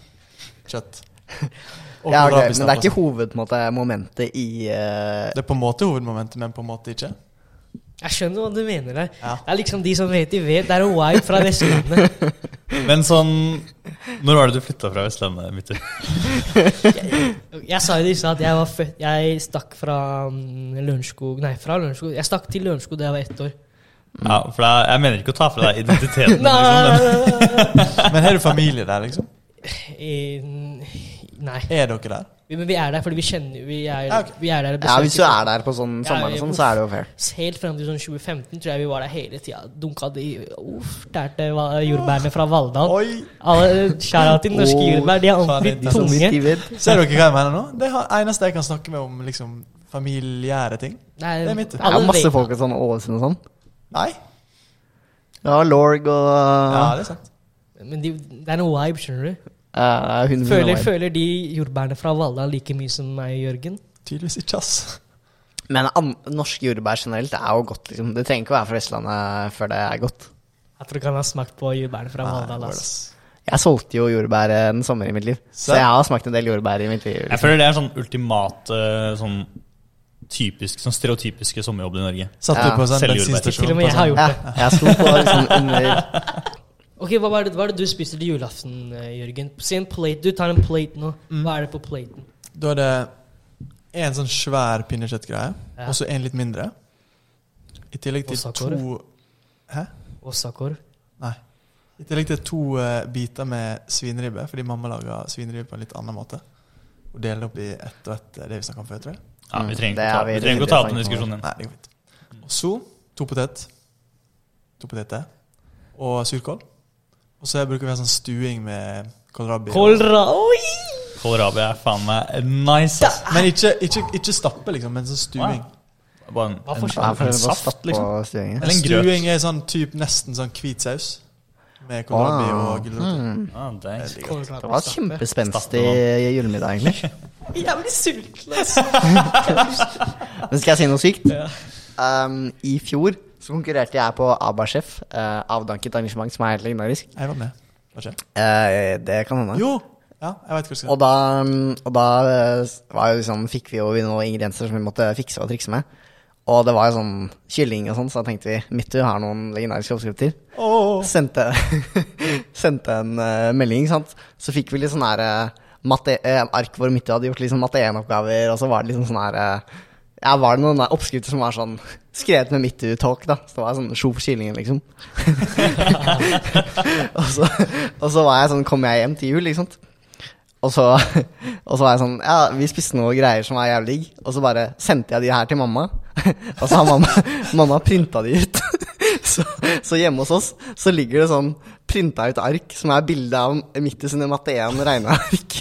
S3: kjøtt. [laughs]
S2: Ja, ok, Men det er ikke hoved, på en måte, momentet i uh...
S3: Det er på en måte hovedmomentet, men på en måte ikke.
S1: Jeg skjønner hva du mener Det,
S3: Ja.
S1: Det er liksom de som vet, de vet. Det er en fra Vestlandet. [laughs]
S4: Men sånn Når var det du flytta fra Vestlandet, Mytter?
S1: Jeg sa jo det i stad at jeg var født Jeg stakk fra mm, Lørenskog Nei, fra Lørenskog. Jeg stakk til Lørenskog da jeg var ett år.
S4: Ja, for det er, Jeg mener ikke å ta fra deg identiteten. [laughs]
S1: Nei,
S4: liksom, men, [laughs]
S3: Men har du familie der, liksom?
S1: Eh, Nei.
S3: Er dere der?
S1: Vi- Men vi er der fordi vi kjenner Vi er,
S3: Ja, okay.
S1: vi er der
S2: Ja, hvis du er der på sånn
S1: Ja,
S2: sommeren og sånn, så er det jo fair.
S1: Helt frem til sånn 2015 tror jeg vi var der hele tida. Dunka de Uff, tærte va- jordbærene fra Valldal.
S3: Oi!
S1: Alle skjæra til norske
S2: oh,
S1: jordbær. De er ordentlig
S3: det
S1: tunge.
S3: Ser dere hva jeg mener nå? Det er eneste jeg kan snakke med om liksom familiære ting.
S1: Nei,
S3: Det er mitt.
S2: Det er masse folk i sånn Ålesund og sånn.
S3: Nei?
S2: Ja, Lorg og
S3: Ja, det er sant.
S1: Men de, det er noe vibe, skjønner du.
S2: Ja, hun
S1: Føler, føler de jordbærene fra Valla like mye som meg, Jørgen?
S3: Tydeligvis ikke, ass.
S2: Men an norske jordbær generelt er jo godt, liksom. Det trenger ikke å være fra Vestlandet før det er godt.
S1: Jeg tror ikke han har smakt på jordbærene fra Valldal.
S2: Jeg solgte jo jordbær eh, en sommer i mitt liv, så
S3: Så?
S2: jeg har smakt en del jordbær i mitt liv.
S4: jeg
S2: Liksom.
S4: føler det er sånn ultimat eh, sånn typisk, sånn stereotypiske sommerjobb i Norge.
S3: Satt
S2: Ja,
S3: du på sånn bensinstasjon?
S1: Til og med jeg har
S3: gjort
S1: gjort
S2: Ja,
S1: det.
S2: jeg sto på liksom under [laughs]
S1: Ok, Hva er, det, hva er det du spiser til julaften, eh, Jørgen? Si en plate. Du tar en plate nå.
S3: Mm.
S1: Hva er det på platen?
S3: Da er det en sånn svær pinnekjøttgreie,
S1: Ja.
S3: og så en litt mindre. I tillegg til
S1: Osakåre?
S3: to Hæ?
S1: Åsakorv.
S3: Nei. I tillegg til to uh, biter med svineribbe, fordi mamma lager svineribbe på en litt annen måte. Og deler opp i ett og ett, det vi snakka om før, tror jeg.
S4: Ja, Vi
S2: Mm, vi
S4: trenger ikke å ta opp den diskusjonen.
S3: Nei, det går fint. Og så to potet. To poteter. Og surkål. Og så bruker vi ha sånn stuing med kålrabi.
S1: Kålra... Oi!
S4: Kålrabi er faen meg nice. ass.
S3: Men ikke, ikke, ikke stappe, liksom, men sånn stuing.
S4: Bare en,
S1: Hva
S4: en, en
S2: det
S4: saft, liksom. Eller en grøt.
S3: Stuing er sånn typ nesten sånn hvit saus. Med kålrabi
S2: Ah,
S3: og gulrøtter.
S2: mm.
S4: Ah.
S3: Det
S2: Det var kjempespenstig julemiddag, egentlig. [laughs]
S1: Blir sulten, altså. [laughs]
S2: Men skal jeg si noe sykt?
S1: Ja.
S2: Um, I fjor så konkurrerte jeg på ABBA-sjef, uh, avdanket arrangement som er helt legendarisk.
S3: Jeg var med. Hva skjer?
S2: Eh, det kan hende.
S3: Jo! Ja, jeg vet hva du skal
S2: Og da, og da eh, liksom, fikk vi jo noen ingredienser som vi måtte fikse og trikse med. Og det var jo sånn kylling og sånn, så da tenkte vi Mittu har noen legendariske oppskrifter.
S3: Oh.
S2: Sendte, [laughs] sendte en uh, melding, sant. Så fikk vi litt sånn her uh, matte, eh, ark hvor Mittu hadde gjort liksom matte 1-oppgaver, og så var det liksom sånn her eh, Ja, var det noen oppskrifter som var sånn skrevet med Mittu-talk, da. Så det var sånn sjo for kyllingen, liksom. [laughs] og, så, og så var jeg sånn, kom jeg hjem til jul, sant. Og så, og så var jeg sånn Ja, vi spiste noen greier som var jævlig digg. Og så bare sendte jeg de her til mamma. [laughs] Og så har mamma, mamma printa de ut. [laughs] Så, så hjemme hos oss så ligger det sånn printa ut ark som er bilde av Mittu sine matte 1 regneark.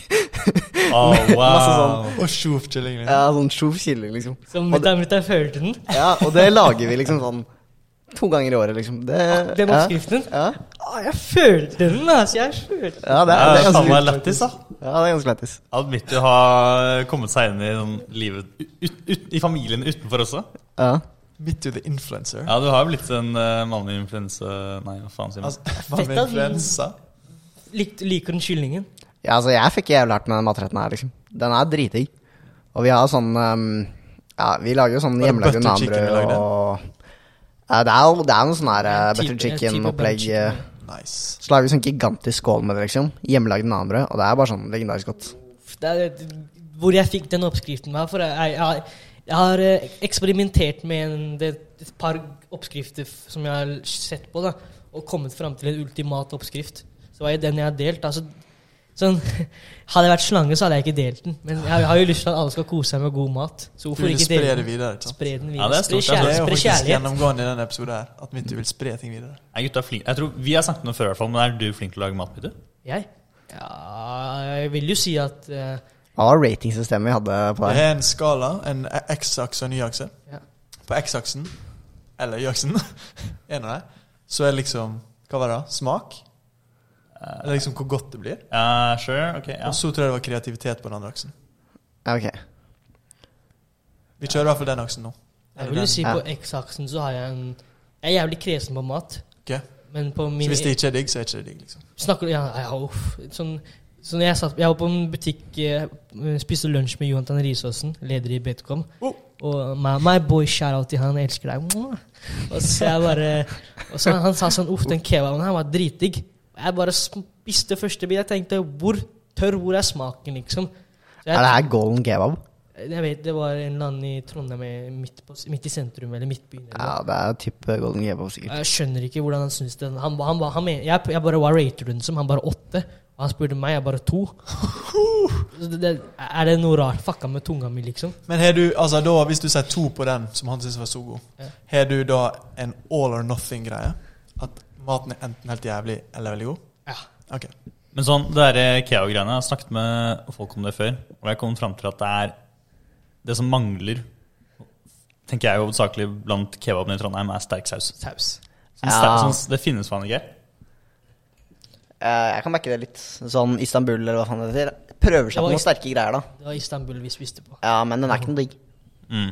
S2: [laughs]
S4: Oh,
S2: Masse
S4: wow.
S2: sånn-
S3: Og tjofkylling. Liksom.
S2: Ja, sånn kylling, liksom.
S1: Som mutter'n mutter'n følte den.
S2: ja, og det lager vi liksom sånn to ganger i året, liksom. Det,
S1: Den
S2: ja,
S1: oppskriften.
S2: Ja,
S1: Å, jeg følte den, altså. Jeg følte den.
S2: ja, det
S4: Det
S2: er, det
S4: er
S2: ganske
S4: lættis, da.
S2: Ja, det er ganske lættis.
S4: Hadde Mittu har kommet seg inn i sånn livet ut, ut, I familien utenfor også.
S2: Ja.
S3: Midt the influencer.
S4: Ja, du har jo blitt en uh, mannlig influensa Nei, hva faen sier man?
S3: Altså, [laughs] influensa?
S1: Lik, Liker den kyllingen?
S2: Ja, altså, jeg fikk jævlig hardt med den matretten her, liksom. Den er dritdigg. Og vi har sånn um, Ja, vi lager jo sånn
S3: Var
S2: hjemmelagde nanbrød og ja, det er jo det er noe sånn her uh, butter chicken-opplegg.
S1: chicken,
S3: Nice.
S2: Så lager vi sånn gigantisk skål med det, liksom. Hjemmelagd nanbrød. Og det er bare sånn legendarisk godt.
S1: Det er, hvor jeg fikk den oppskriften fra. For jeg, jeg, jeg har eh, eksperimentert med en, det, et par oppskrifter som jeg har sett på, da, og kommet fram til en ultimat oppskrift. Så var det den jeg har delt. Altså, sånn, [laughs] hadde jeg vært slange, så hadde jeg ikke delt den. Men jeg har jo lyst til at alle skal kose seg med god mat. Så hvorfor ikke dele
S3: det
S1: den?
S3: videre.
S1: Spre den
S4: Ja,
S1: videre.
S4: det er stort, Spre kjærlighet.
S3: Det er jo faktisk gjennomgående i denne episoden her. At Mittu vil spre ting videre.
S4: Jeg, gutta flink? Jeg tror Vi har snakket om det før, i hvert fall, men er du flink til å lage mat, Mittu?
S1: Jeg? Ja, jeg vil jo si at uh,
S2: Hva var ratingsystemet vi hadde på
S3: her
S2: det?
S3: er en skala, en X-akse og en Y-akse.
S1: Ja.
S3: På X-aksen, eller Y-aksen, [laughs] en av dem, så er liksom Hva var det? da? Smak? Eller liksom hvor godt det blir.
S4: Ja, sure, okay, ja.
S3: Og så tror jeg det var kreativitet på den andre aksen.
S2: Ja, ok.
S3: Vi kjører i hvert fall den aksen nå.
S1: Jeg vil jo si på X-aksen så har jeg en Jeg er jævlig kresen på mat.
S3: Ok?
S1: Men på
S3: Så hvis det ikke er digg, så er det ikke digg. liksom.
S1: Snakker du ja, ja, uff. Sånn, sånn jeg, satt, jeg var på en butikk eh, Spiste lunsj med Jonathan Risaasen, leder i Betcom.
S3: Oh.
S1: Og my, my boy shout-out til han. Jeg elsker deg. Og så jeg bare Og så han sa sånn Uff, den kebaben her var dritdigg. Jeg bare spiste første bit. Jeg tenkte hvor tørr, hvor er smaken, liksom? Så jeg,
S2: Er det her golden kebab?
S1: jeg vet det var en eller annen i Trondheim eh, midt, på, midt i sentrum, eller midtbyen. Eller
S2: Ja, det er type golden kebab, sikkert.
S1: Jeg skjønner ikke hvordan han syns det. Han, han, han, han, jeg, jeg bare Hva rater du den som? Han bare åtte. Og han spurte meg, jeg bare to. Det, det, er det noe rart? Fucka med tunga mi, liksom?
S3: Men har du, altså da, hvis du sier to på den som han syntes var så god,
S1: Ja.
S3: har du da en all or nothing-greie? At maten er enten helt jævlig eller veldig god?
S1: Ja.
S3: Ok.
S4: Men sånn, det der Keo-greiene, jeg har snakket med folk om det før, og jeg kom fram til at det er det som mangler, tenker jeg hovedsakelig blant kebaben i Trondheim, er sterk saus.
S1: Saus.
S4: Sånn,
S2: Ja.
S4: sterk, sånn, det finnes faen ikke.
S2: Eh, jeg kan merke det litt. Sånn Istanbul, eller hva faen det heter. Prøver seg på noen sterke greier, da.
S1: Det var Istanbul vi spiste på.
S2: Ja, men den er ikke noe digg.
S4: Mm.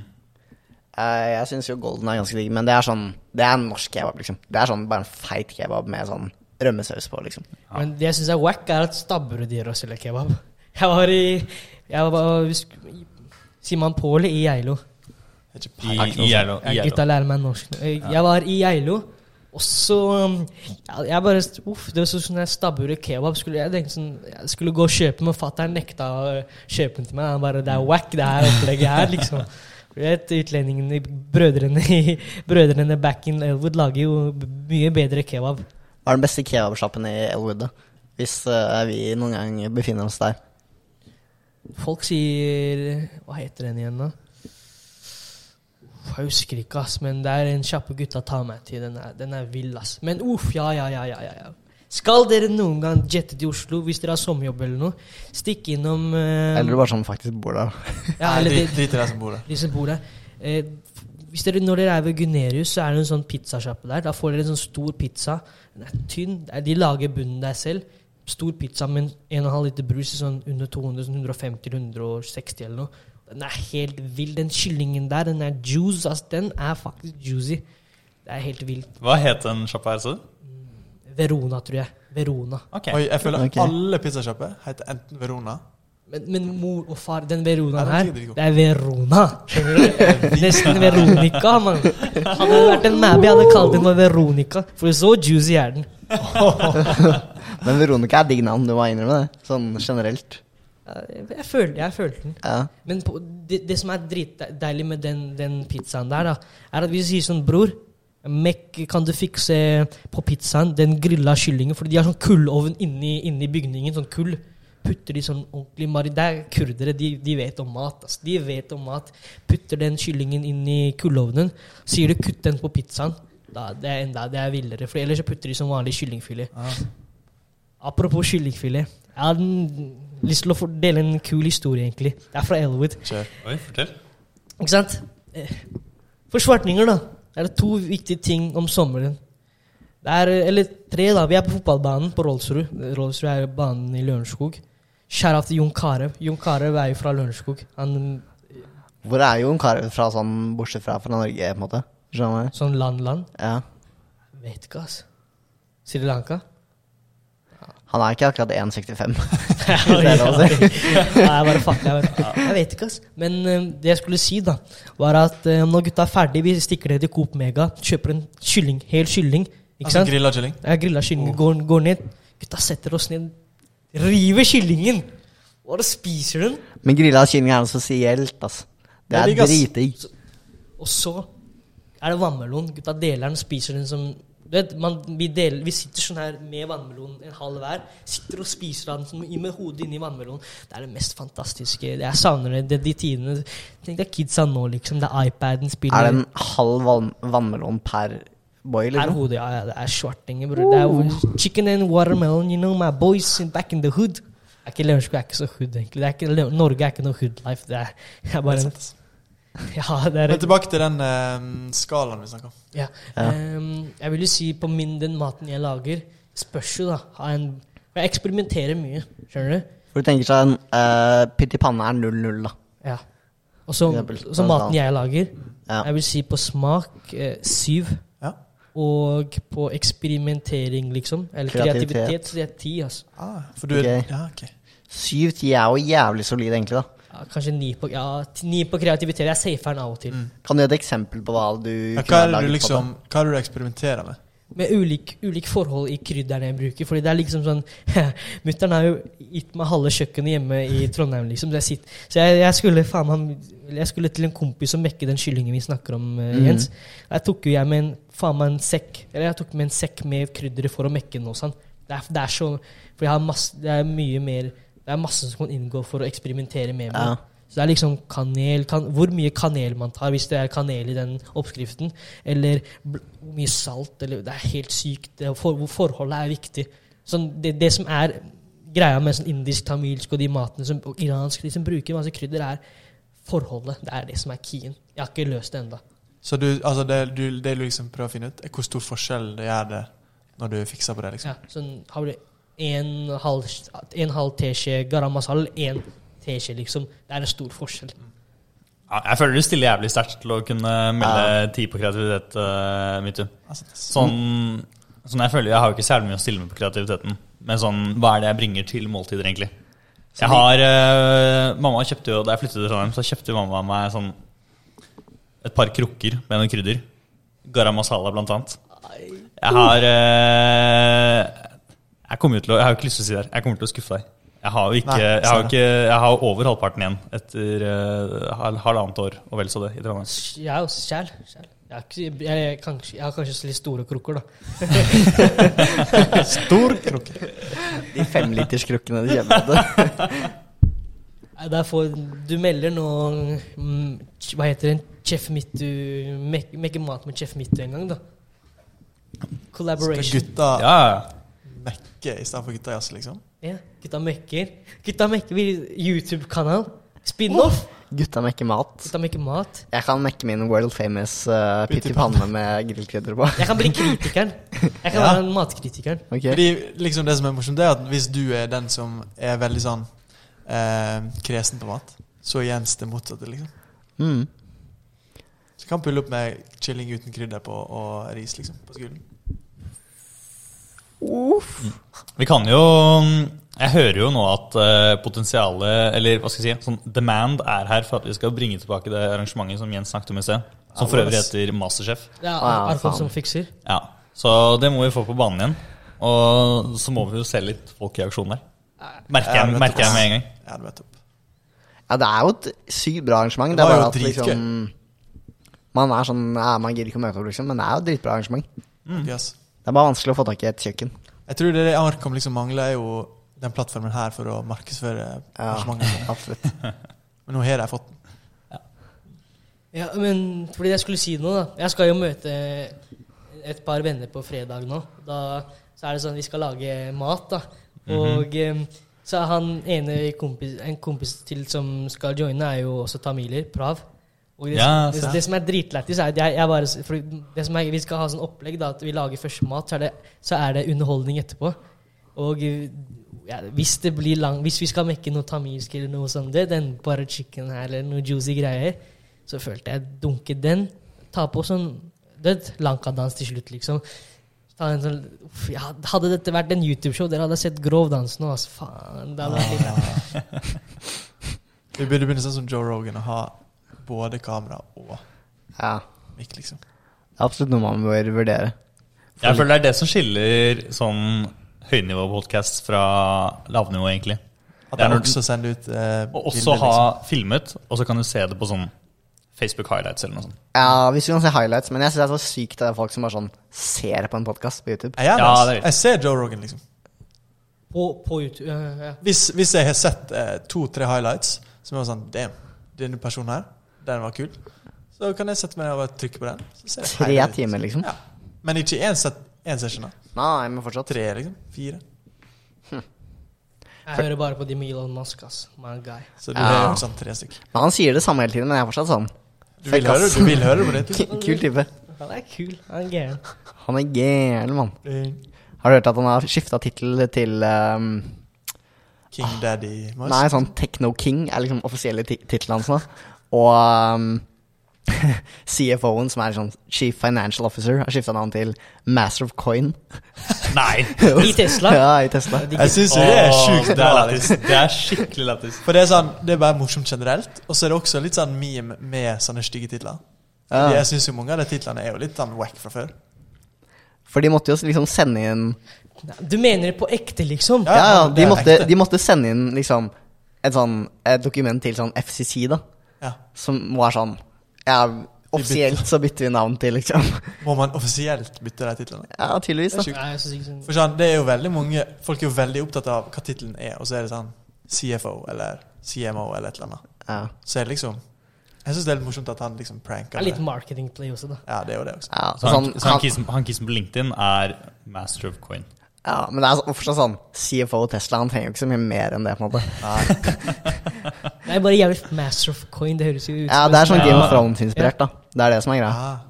S2: Eh, jeg syns jo golden er ganske digg, men det er sånn Det er en norsk kebab, liksom. Det er sånn bare en feit kebab med sånn rømmesaus på, liksom.
S1: Men det jeg syns er wack, er at stabburet å selge kebab. [laughs] Jeg var i Jeg var vi sk- i- i Geilo?
S4: I, i Geilo. i
S1: Ja, Gutta lærer meg norsk. nå. Jeg jeg var i Geilo, og så um, Jeg bare Uff, det var sånn der stabburet kebab. Skulle, jeg tenkte sånn Jeg skulle gå og kjøpe, men fatter'n nekta å kjøpe den til meg. Han bare Det er wack, det her opplegget her, [laughs] liksom. Vet, Utlendingene, brødrene, brødrene back in Elwood lager jo mye bedre kebab.
S2: Hva er den beste kebabsjappen i Elwood, da? Hvis uh, vi noen gang befinner oss der.
S1: Folk sier Hva heter den igjen, da? Jeg husker ikke, ass, men det er en kjappe gutta tar meg til. Den er, den er vill, ass. Men uff, ja, ja, ja, ja, ja. Skal dere noen gang jette til Oslo hvis dere har sommerjobb eller noe, stikk innom uh,
S2: Eller bare sånn faktisk bor der. [laughs]
S1: ja, eller de,
S3: de, de som bor der.
S1: de som bor der. Eh, hvis dere, når dere er ved Gunerius, så er det en sånn pizzasjappe der. Da får dere en sånn stor pizza. Den er tynn. De lager bunnen der selv. Stor pizza med en 1,5 liter brus i sånn under 200, sånn 150-160 eller noe. Den er helt vill. Den kyllingen der, den er juice. Altså, den er faktisk juicy. Det er helt vilt.
S4: Hva het den sjappa her, sa du?
S1: Verona, tror jeg. Verona.
S4: Okay.
S3: Oi, jeg føler
S2: okay.
S3: alle pizzasjapper heter enten Verona
S1: Men, men mor og far, den Veronaen her,
S3: er
S1: det er Verona. [laughs] Nesten Veronica, mann. Hadde det vært en Mabby, hadde kalt den for Veronica. For så juicy er den. [laughs]
S2: Men Veronica er digg navn, du må innrømme det. Sånn generelt.
S1: Jeg, følte, jeg følte den.
S2: Ja.
S1: Men på, det, det som er dritdeilig med den, den pizzaen der, da, er at hvis du sier sånn Bror, Mek, kan du fikse på pizzaen den grilla kyllingen? Fordi de har sånn kullovn inni, inni bygningen. Sånn kull. Putter de sånn ordentlig mari... Det er kurdere, de, de vet om mat. Altså. De vet om mat. Putter den kyllingen inn i kullovnen. Sier du 'kutt den på pizzaen', da, det er enda det er villere. For ellers så putter de som vanlig kyllingfilet.
S3: Ah.
S1: Apropos kyllingfilet. Jeg hadde lyst til å dele en kul historie, egentlig. Det er fra Elwood.
S3: Kjør.
S4: Oi, fortell.
S1: Ikke sant? Forsvartninger For svartninger, da, er det to viktige ting om sommeren. Det er, eh, eller tre, da. Vi er på fotballbanen på Rollsrud. Rollsrud er banen i Lørenskog. Sheriff til Jon Carew. Jon Carew er jo fra Lørenskog. Han
S2: Hvor er Jon Carew fra, sånn bortsett fra fra Norge, på en måte? Skjønner du?
S1: sånn land-land.
S2: Ja.
S1: Vet ikke, altså. Sri Lanka?
S2: Han er ikke akkurat 1,65. [laughs]
S1: Ja,
S2: er.
S1: Nei, jeg bare fuck, jeg, bare, jeg vet ikke, ass. Men eh, det jeg skulle si, da, var at eh, når gutta er ferdig, vi stikker ned til Coop Mega, kjøper en kylling, hel kylling. Ikke
S3: Altså
S1: sant?
S3: grilla kylling.
S1: Ja, grilla kylling, går, går ned. Gutta setter oss ned, river kyllingen, og da spiser den.
S2: Men grilla kylling er noe spesielt, ass. Det
S3: Det er
S2: er dritdigg.
S1: Og så er det vannmelon. Gutta deler den, spiser den som du vet, man, vi, deler, vi sitter sånn her med vannmelonen en halv hver. Sitter og spiser den med hodet inni vannmelonen. Det er det mest fantastiske. Jeg savner det, det de tidene. Tenk deg kidsa nå, liksom. Det er iPaden spiller.
S2: Er det en halv vann vannmelon per boy,
S1: Er
S2: Per
S1: hodet, ja, ja, det er svartinger, bror. Det er chicken and watermelon, you know, my boys back in the hood. Er ikke Lørenskog er ikke så hood, egentlig. Det er ikke, Norge er ikke noe hood life. Det er, det er bare en, [laughs] Ja, det er
S3: Men tilbake til den uh, skalaen vi snakka om.
S1: Ja.
S2: Ja.
S1: Um, jeg vil jo si på min, den maten jeg lager, spørs jo, da. Ha en, jeg eksperimenterer mye, skjønner du?
S2: For du tenker sånn uh, Pytt i panne er 0-0, da.
S1: Ja. Og så maten jeg lager,
S2: Ja.
S1: jeg vil si på smak uh, syv.
S3: Ja.
S1: Og på eksperimentering, liksom. Eller
S2: Kreativitet.
S1: kreativitet, så det er ti, altså.
S3: Ah, for du er Ja, okay.
S2: Syv ti er jo jævlig solid, egentlig, da.
S1: Kanskje ni på, ja, ni på kreativitet. Jeg safer den av og til.
S3: Mm.
S2: Kan du gi et eksempel på hva du
S3: Ja, hva er det liksom Hva er det du eksperimenterer med?
S1: med ulik, ulik forhold i krydderne jeg bruker. Fordi det er liksom sånn [laughs] Mutter'n har jo gitt meg halve kjøkkenet hjemme i Trondheim, liksom. Så jeg, så jeg, jeg skulle faen Jeg skulle til en kompis og mekke den kyllingen vi snakker om,
S2: uh,
S1: Jens. Mm. Jeg tok jo jeg med en faen meg en sekk Eller jeg tok med en sekk med krydderet for å mekke den hos han. Det er, det er så For jeg har masse Det er mye mer Det er masse som kan inngå for å eksperimentere med.
S2: Ja.
S1: Så det er liksom kanel kan, Hvor mye kanel man tar, hvis det er kanel i den oppskriften. Eller hvor mye salt. Eller, det er helt sykt. Det, for, forholdet er viktig. Sånn, det, det som er greia med sånn indisk, tamilsk og de matene som, og iransk, de som bruker masse krydder, er forholdet. Det er det som er keyen. Jeg har ikke løst det ennå.
S3: Så du, altså det, du, det du liksom prøver å finne ut, er hvor stor forskjell det gjør det når du fikser på det, liksom?
S1: Ja, sånn, har du en halv, en halv teskje garam masala, en teskje, liksom. Det er en stor forskjell.
S4: Ja, jeg føler du stiller jævlig sterkt til å kunne melde ti på kreativitet, uh, Mitu.
S3: Altså,
S4: Sånn, sånn jeg føler Jeg har jo ikke særlig mye å stille med på kreativiteten. Men sånn, hva er det jeg bringer til måltider, egentlig? Jeg har uh, Mamma kjøpte jo Da jeg flyttet til Trondheim, så kjøpte jo mamma meg sånn et par krukker med noen krydder. Garam masala, blant annet. Jeg har eh, Jeg kommer jo til å Jeg har jo ikke lyst til å si det her. Jeg kommer til å skuffe deg. Jeg har jo ikke
S3: Nei,
S4: Jeg har, ikke, jeg har over halvparten igjen etter uh, hal- halvannet år og vel så det i Trondheim.
S1: Jeg er også sjæl. sjæl. Jeg, jeg, jeg, kanskje, jeg har kanskje litt store krukker, da. [laughs]
S3: Stor krukke. [laughs]
S2: De femliterskrukkene du kjøper. vet [laughs]
S1: Derfor, du melder nå mm, Hva heter det? Chef Mittu mek- Mekke mat med Chef Mittu en gang, da.
S3: Skal
S1: Collaboration.
S3: gutta
S4: Ja, ja.
S3: Mekke istedenfor gutta jazz, liksom?
S1: Ja, gutta mekker. Gutta mekker vi YouTube-kanal. Spin-off.
S2: Oh. Gutta mekker mat.
S1: Gutta mekker mat.
S2: Jeg kan mekke min world famous uh, pytt i panne med grillkrydder på.
S1: Jeg kan bli kritikeren. [laughs] Jeg kan
S3: Ja.
S1: være matkritikeren.
S2: Okay.
S3: Fordi liksom Det som er morsomt, det er at hvis du er den som er veldig sånn eh, kresen på mat, så er Jens det motsatte, liksom.
S2: Mm.
S3: Så kan pulle opp med chilling uten krydder på og ris, liksom, på skolen.
S4: Vi kan jo Jeg hører jo nå at eh, potensialet, eller hva skal jeg si, sånn demand er her for at vi skal bringe tilbake det arrangementet som Jens snakket om i sted. Som for øvrig heter Masterchef.
S1: Det er
S2: folk ja,
S1: som fikser.
S4: Ja, Så det må vi få på banen igjen. Og så må vi jo se litt folk i aksjon der. Merker jeg, merker jeg med en gang.
S3: Ja, det vet.
S2: Ja, det er jo et sykt bra arrangement.
S3: Det
S2: er bare
S3: jo
S2: at liksom Man er sånn ja, Man gidder ikke å møte opp, liksom. Men det er jo et dritbra arrangement.
S3: Yes.
S2: Det er bare vanskelig å få tak i et kjøkken.
S3: Jeg tror det det Arkom liksom mangler, er jo den plattformen her for å markedsføre
S2: Ja,
S3: arrangementet. [laughs]
S2: absolutt. [laughs]
S3: Men nå har de fått den.
S1: Ja, men fordi jeg skulle si noe, da. Jeg skal jo møte et par venner på fredag nå. Da så er det sånn vi skal lage mat, da. Og eh, så er han ene kompis, en kompis til som skal joine, er jo også tamiler. Prav. Og det,
S4: Ja,
S1: det, det som er dritlættis, er at jeg, jeg bare for det som er, Vi skal ha sånn opplegg da, at vi lager først mat, så er det, så er det underholdning etterpå. Og ja, hvis det blir lang Hvis vi skal mekke noe tamilsk eller noe sånt, det, den bare chicken her eller noe juicy greier, så følte jeg dunke den. Ta på sånn død Lanka-dans til slutt, liksom. Ta en sånn, uff, ja, hadde dette vært en YouTube-show, dere hadde sett grov dans nå. Altså, faen, det hadde vært litt [laughs]
S3: Vi burde begynne sånn som Joe Rogan og ha både kamera og
S2: Ja.
S3: mikk, liksom.
S2: Det er absolutt noe man bør vurdere.
S4: Jeg føler det er det som skiller sånn høynivå-podkast fra lavnivå, egentlig.
S3: At
S4: Det er
S3: også sender ut eh,
S4: Og også
S3: bilder,
S4: ha
S3: liksom.
S4: filmet, og så kan du se det på sånn Facebook highlights eller noe sånt.
S2: Ja, hvis du kan se highlights, men jeg syns det er så sykt at det er folk som bare sånn ser på en podkast på YouTube.
S4: Ja, det er-
S3: jeg ser Joe Rogan, liksom.
S1: på, på YouTube. Ja, ja.
S3: Hvis, hvis jeg har sett eh, to-tre highlights som er sånn Damn, denne personen her, den var kul. Så kan jeg sette meg ned og trykke på den. Så ser jeg
S2: Tre timer, liksom.
S3: Ja. Men ikke én set- session. da.
S2: Nei, men fortsatt.
S3: Tre, liksom. Fire.
S1: Jeg hører bare på de med Elon Musk, ass. My guy.
S3: Så du
S2: Ja.
S3: hører sånn tre stykker.
S2: Men han sier det samme hele tiden, men jeg er fortsatt sånn.
S3: Du vil høre, du vil høre på det?
S2: Kul type.
S1: Han er kul. Han er gæren.
S2: Han er gæren, mann. Har du hørt at han har skifta tittel til um,
S3: King Daddy Musk.
S2: Nei, sånn Techno King er liksom offisielle ti- tittelen hans nå. Og um, [laughs] CFO-en, som er sånn Chief Financial Officer, har skifta navn til Master of Coin. [laughs]
S4: Nei!
S1: I Tesla. [laughs]
S2: Ja, i Tesla.
S3: Jeg syns det er sjukt
S4: det er
S3: bra.
S4: lættis.
S3: Liksom.
S4: Det er skikkelig lættis.
S3: For det er sånn, det er bare morsomt generelt, og så er det også litt sånn meme med sånne stygge titler.
S2: Ja.
S3: Jeg syns jo mange av de titlene er jo litt sånn wack fra før.
S2: For de måtte jo liksom sende inn
S1: Du mener det på ekte, liksom?
S2: Ja, ja, de
S3: er
S2: måtte, de måtte sende inn liksom et sånn et dokument til sånn FCC, da.
S3: Ja.
S2: Som var sånn Ja, offisielt så bytter vi navn til, liksom.
S3: Må man offisielt bytte de titlene?
S2: Ja, tydeligvis, da.
S3: Det er
S1: sånn.
S3: For sånn, det er jo veldig mange Folk er jo veldig opptatt av hva tittelen er, og så er det sånn CFO eller CMO eller et eller annet.
S2: Ja,
S3: Så er det liksom Jeg syns det er litt morsomt at han liksom
S1: Det
S3: pranker
S1: er litt
S3: det.
S1: marketing play også, da.
S3: Ja, det er jo det også.
S2: ja,
S4: Så han,
S2: sånn,
S4: så han,
S2: han,
S4: kissen, han kissen på LinkedIn er master of coin.
S2: ja, men det er fortsatt sånn CFO Tesla, han trenger jo ikke så mye mer enn det, på en måte. [laughs]
S1: Det er bare jævlig master of coin. Det høres jo ut
S2: Ja, det er sånn. Game of Thrones-inspirert, da. Det er det som er greia.
S3: Ah,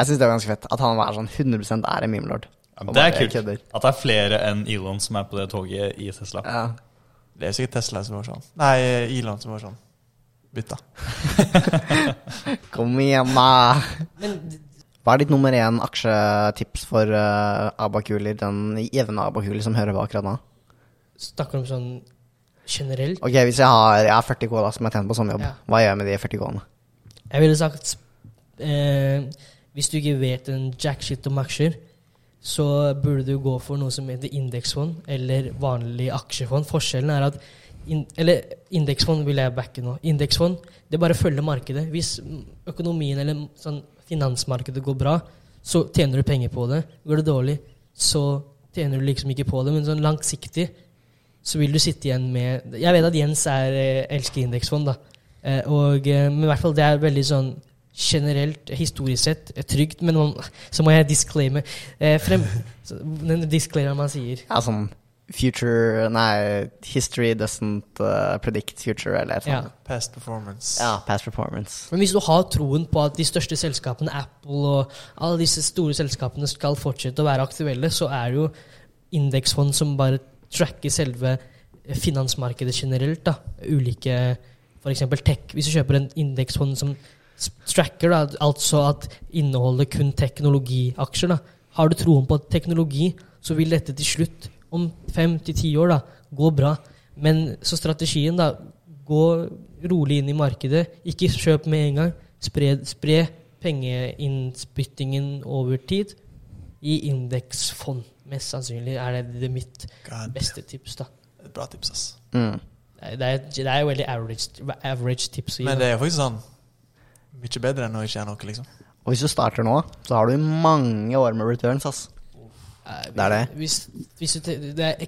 S2: Jeg syns det er ganske fett at han er sånn 100% er en memelord.
S4: Ja, det er kult.
S2: kødder.
S4: At det er flere enn Elon som er på det toget i Tesla.
S2: Ja.
S3: det er sikkert Tesla som var sånn. Nei, Elon som var sånn. Bytta. [laughs]
S2: Kom igjen, da! Hva er ditt nummer én aksjetips for uh, abakuler, den jevne abakuler som hører på akkurat nå?
S1: snakker om sånn generelt
S2: Ok, Hvis jeg har, jeg har 40 K da, som jeg tjener på sommerjobb,
S1: Ja.
S2: hva gjør jeg med de 40 K-ene?
S1: Jeg ville sagt eh, Hvis du ikke vet en jack shit om aksjer, så burde du gå for noe som heter indeksfond eller vanlig aksjefond. Forskjellen er at in, Eller indeksfond vil jeg backe nå. Indeksfond det bare følger markedet. Hvis økonomien eller sånn finansmarkedet går bra, så tjener du penger på det. Går det dårlig, så tjener du liksom ikke på det. Men sånn langsiktig så vil du sitte igjen med Jeg vet at Jens er, eh, elsker indeksfond, da. Eh, og, eh, men i hvert fall det er veldig sånn generelt, historisk sett, trygt. Men man, [laughs] så må jeg disclaime eh, frem, [laughs] Den disclaimer man sier.
S2: Ja, sånn future Nei, history doesn't uh, predict future, eller et
S1: Ja.
S3: Past performance.
S2: Ja, past performance.
S1: Men hvis du har troen på at de største selskapene, Apple og alle disse store selskapene, skal fortsette å være aktuelle, så er det jo indeksfond som bare tracker selve finansmarkedet generelt. da. Ulike F.eks. tech. Hvis du kjøper en indeksfond som tracker, da, altså at inneholder kun teknologiaksjer, da. har du troen på teknologi, så vil dette til slutt, om fem til ti år, da, gå bra. Men så strategien, da, gå rolig inn i markedet. Ikke kjøp med en gang. Spre, spre pengeinnspyttingen over tid i indeksfond. Mest sannsynlig er det, det mitt
S3: God,
S1: beste tips. da.
S3: et bra tips, ass.
S2: Mm.
S1: Det er, det er, jo veldig average, average tips.
S3: Men det er jo faktisk sånn mye bedre enn å ikke gjøre noe, liksom.
S2: Og hvis du starter nå, så har du mange år med returns, ass.
S1: Eh,
S2: det er det.
S1: Hvis, hvis du, det er,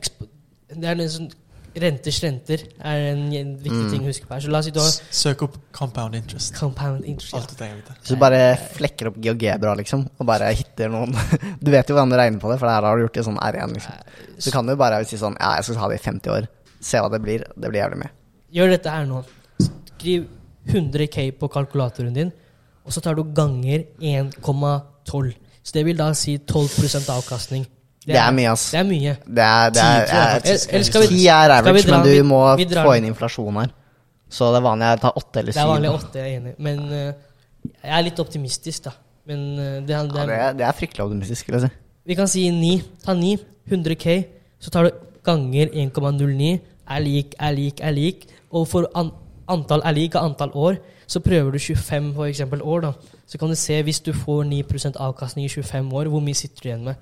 S1: det er en sånn Renters renter er en, viktig
S2: Mm.
S1: ting å huske på her. Så la oss si du har
S3: S- Søk opp compound interest.
S1: compound interest.
S3: Alt du trenger å vite.
S2: Så du bare flekker opp GeoGebra, liksom, og bare hitter noen [laughs] Du vet jo hvordan du regner på det, for det her har du gjort i sånn R1, liksom. Så kan du bare si sånn Ja, jeg skal ha det i 50 år. Se hva det blir. Det blir jævlig mye.
S1: Gjør dette her nå. Skriv 100 K på kalkulatoren din, og så tar du ganger 1,12. Så det vil da si 12% avkastning.
S2: Det er mye, ass.
S1: Det er mye.
S2: Det er, det er,
S3: Ti,
S2: er,
S1: skal vi-
S2: er average,
S1: dra-
S2: men du må
S1: vi
S2: få inn inflasjon her. Så det er vanlig å ta åtte eller
S1: Det er vanlig
S2: syv.
S1: 8, jeg er enig. Men uh, jeg er litt optimistisk, da. Men uh, det, er- det,
S2: Ja, det, er, det fryktelig optimistisk, vil jeg si.
S1: Vi kan si ni. Ta 9. 100 K. Så tar du ganger 1,09. Er lik, er lik, er lik. Og for an antall er lik av antall år, så prøver du 25 for eksempel år. da. Så kan du se, hvis du får 9% avkastning i 25 år, hvor mye sitter du igjen med?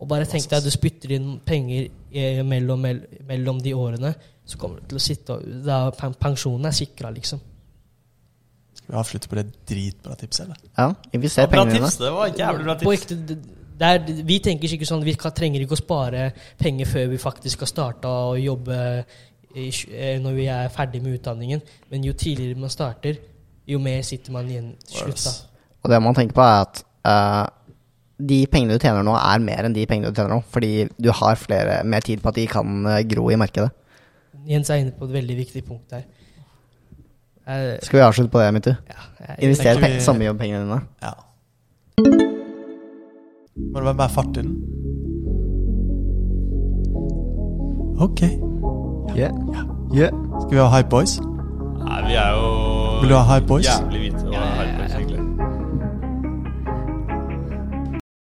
S1: Og bare tenk deg at du spytter inn penger eh, mellom, mellom de årene, så kommer du til å sitte og da Pensjonen er sikra, liksom.
S3: Vi avslutte på det dritbra tipset, eller?
S2: Ja, invester
S4: ja,
S2: pengene dine.
S4: tips. Det var jævlig bra
S1: På
S4: tips.
S1: ekte, det- det er, vi tenker ikke sånn Vi kan, trenger ikke å spare penger før vi faktisk skal starte å jobbe i, eh, når vi er ferdig med utdanningen. Men jo tidligere man starter, jo mer sitter man igjen til slutt. da.
S2: Og det man tenker på, er at eh, de pengene du tjener nå, er mer enn de pengene du tjener nå. Fordi du har flere, mer tid på at de kan eh, gro i markedet.
S1: Jens er inne på et veldig viktig punkt der. Eh,
S2: Skal vi avslutte på det, Mitu?
S1: ja, Investere
S2: Invester samme
S3: jobb
S2: pengene dine.
S3: Ja. Må det være mer fart i den? Ok.
S2: Yeah. Yeah.
S3: Skal vi ha Hype Boys?
S4: Nei, vi er jo
S3: Vil du ha Hype Boys?
S4: Jævlig hvite hype boys, egentlig.